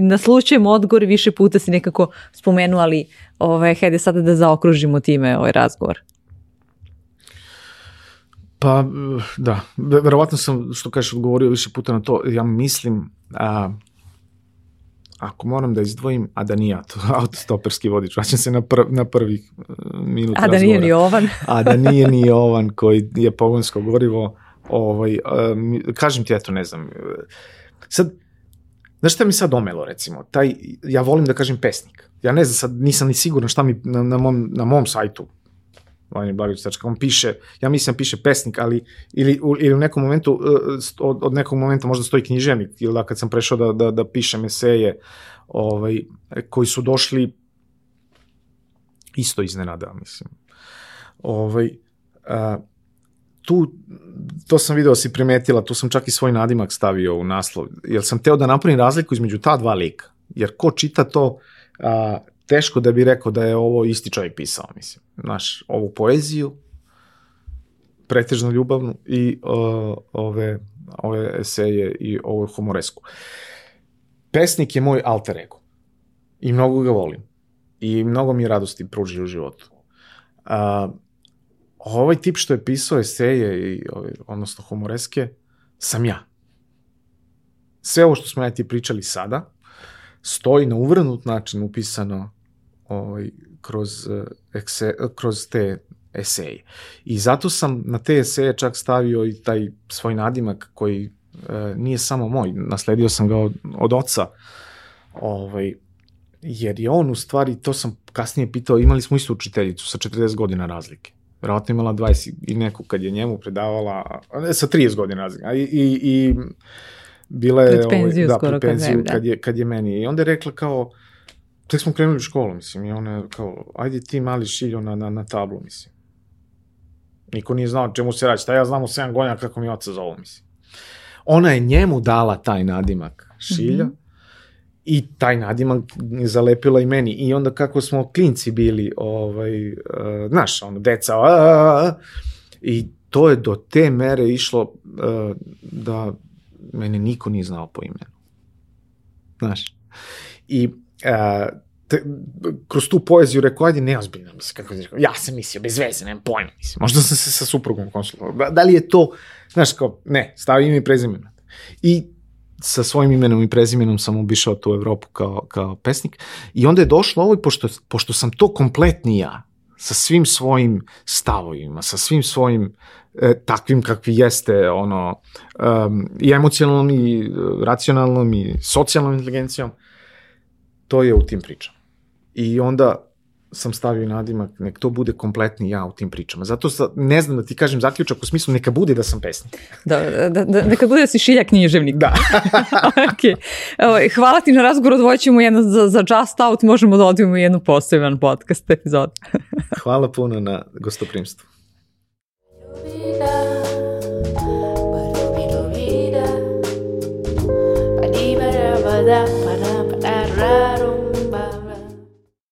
na slučajem odgovor više puta si nekako spomenuo, ali ovaj, hajde sada da zaokružimo time ovaj razgovor. Pa, da, verovatno sam, što kažeš, odgovorio više puta na to, ja mislim, a, ako moram da izdvojim, a da nije to autostoperski vodič, vraćam se na, pr, na prvih e, minut A da nije ni Jovan. a da nije ni Jovan koji je pogonsko gorivo, ovaj, um, kažem ti, eto, ne znam, sad, znaš šta mi sad omelo, recimo, taj, ja volim da kažem pesnik, ja ne znam, sad nisam ni siguran šta mi na, na, mom, na mom sajtu On piše, ja mislim da piše pesnik, ali ili, ili u nekom momentu, e, od, od nekog momenta možda stoji književnik, ili da kad sam prešao da, da, da pišem eseje, ovaj, koji su došli isto iznenada, mislim. Ovaj, uh, tu, to sam video da si primetila, tu sam čak i svoj nadimak stavio u naslov, jer sam teo da napravim razliku između ta dva lika. Jer ko čita to, a, teško da bi rekao da je ovo isti čovjek pisao, mislim. Znaš, ovu poeziju, pretežno ljubavnu i uh, ove, ove eseje i ovu humoresku. Pesnik je moj alter ego i mnogo ga volim i mnogo mi radosti pruži u životu. Uh, ovaj tip što je pisao eseje, i, odnosno humoreske, sam ja. Sve ovo što smo ja ti pričali sada, stoji na uvrnut način upisano ovaj, kroz, eh, ekse, kroz te eseje. I zato sam na te eseje čak stavio i taj svoj nadimak koji e, nije samo moj, nasledio sam ga od, od oca, ovaj, jer je on u stvari, to sam kasnije pitao, imali smo istu učiteljicu sa 40 godina razlike. Vjerojatno imala 20 i neku kad je njemu predavala, ne, sa 30 godina razlike. I, i, i bila je... Pred penziju ovaj, da, skoro pred penziju kad, kad, je, kad je meni. I onda je rekla kao, tek smo krenuli u školu, mislim, i ona je kao, ajde ti mali šiljo na, na, na tablu, mislim. Niko nije znao čemu se radi, šta ja znam u 7 godina kako mi oca zovu, mislim. Ona je njemu dala taj nadimak šilja, mm -hmm i taj nadimak je zalepila i meni. I onda kako smo klinci bili, ovaj, uh, znaš, ono, deca, a, a, a, i to je do te mere išlo uh, da mene niko nije znao po imenu. Znaš. I uh, te, kroz tu poeziju rekao, ajde neozbiljno, mislim, kako rekao, ja sam mislio, bez veze, nemam pojma, mislim, možda sam se sa suprugom konsultovao. Da, da li je to, znaš, kao, ne, stavi ime i prezimena. I sa svojim imenom i prezimenom sam obišao tu Evropu kao, kao pesnik i onda je došlo ovo i pošto, pošto sam to kompletni ja, sa svim svojim stavovima, sa svim svojim e, takvim kakvi jeste ono um, i emocionalnom i racionalnom i socijalnom inteligencijom, to je u tim pričama. I onda sam stavio nadimak, nek to bude kompletni ja u tim pričama. Zato sa, ne znam da ti kažem zaključak u smislu neka bude da sam pesnik. Da, da, da neka bude da si šiljak književnik. Da. okay. Evo, hvala ti na razgovor, odvoćemo jedno za, za Just Out, možemo da odvijemo jednu poseban podcast epizod. hvala puno na gostoprimstvu. Ljubida. Pa ljubi, ljubida, pa ni está raro.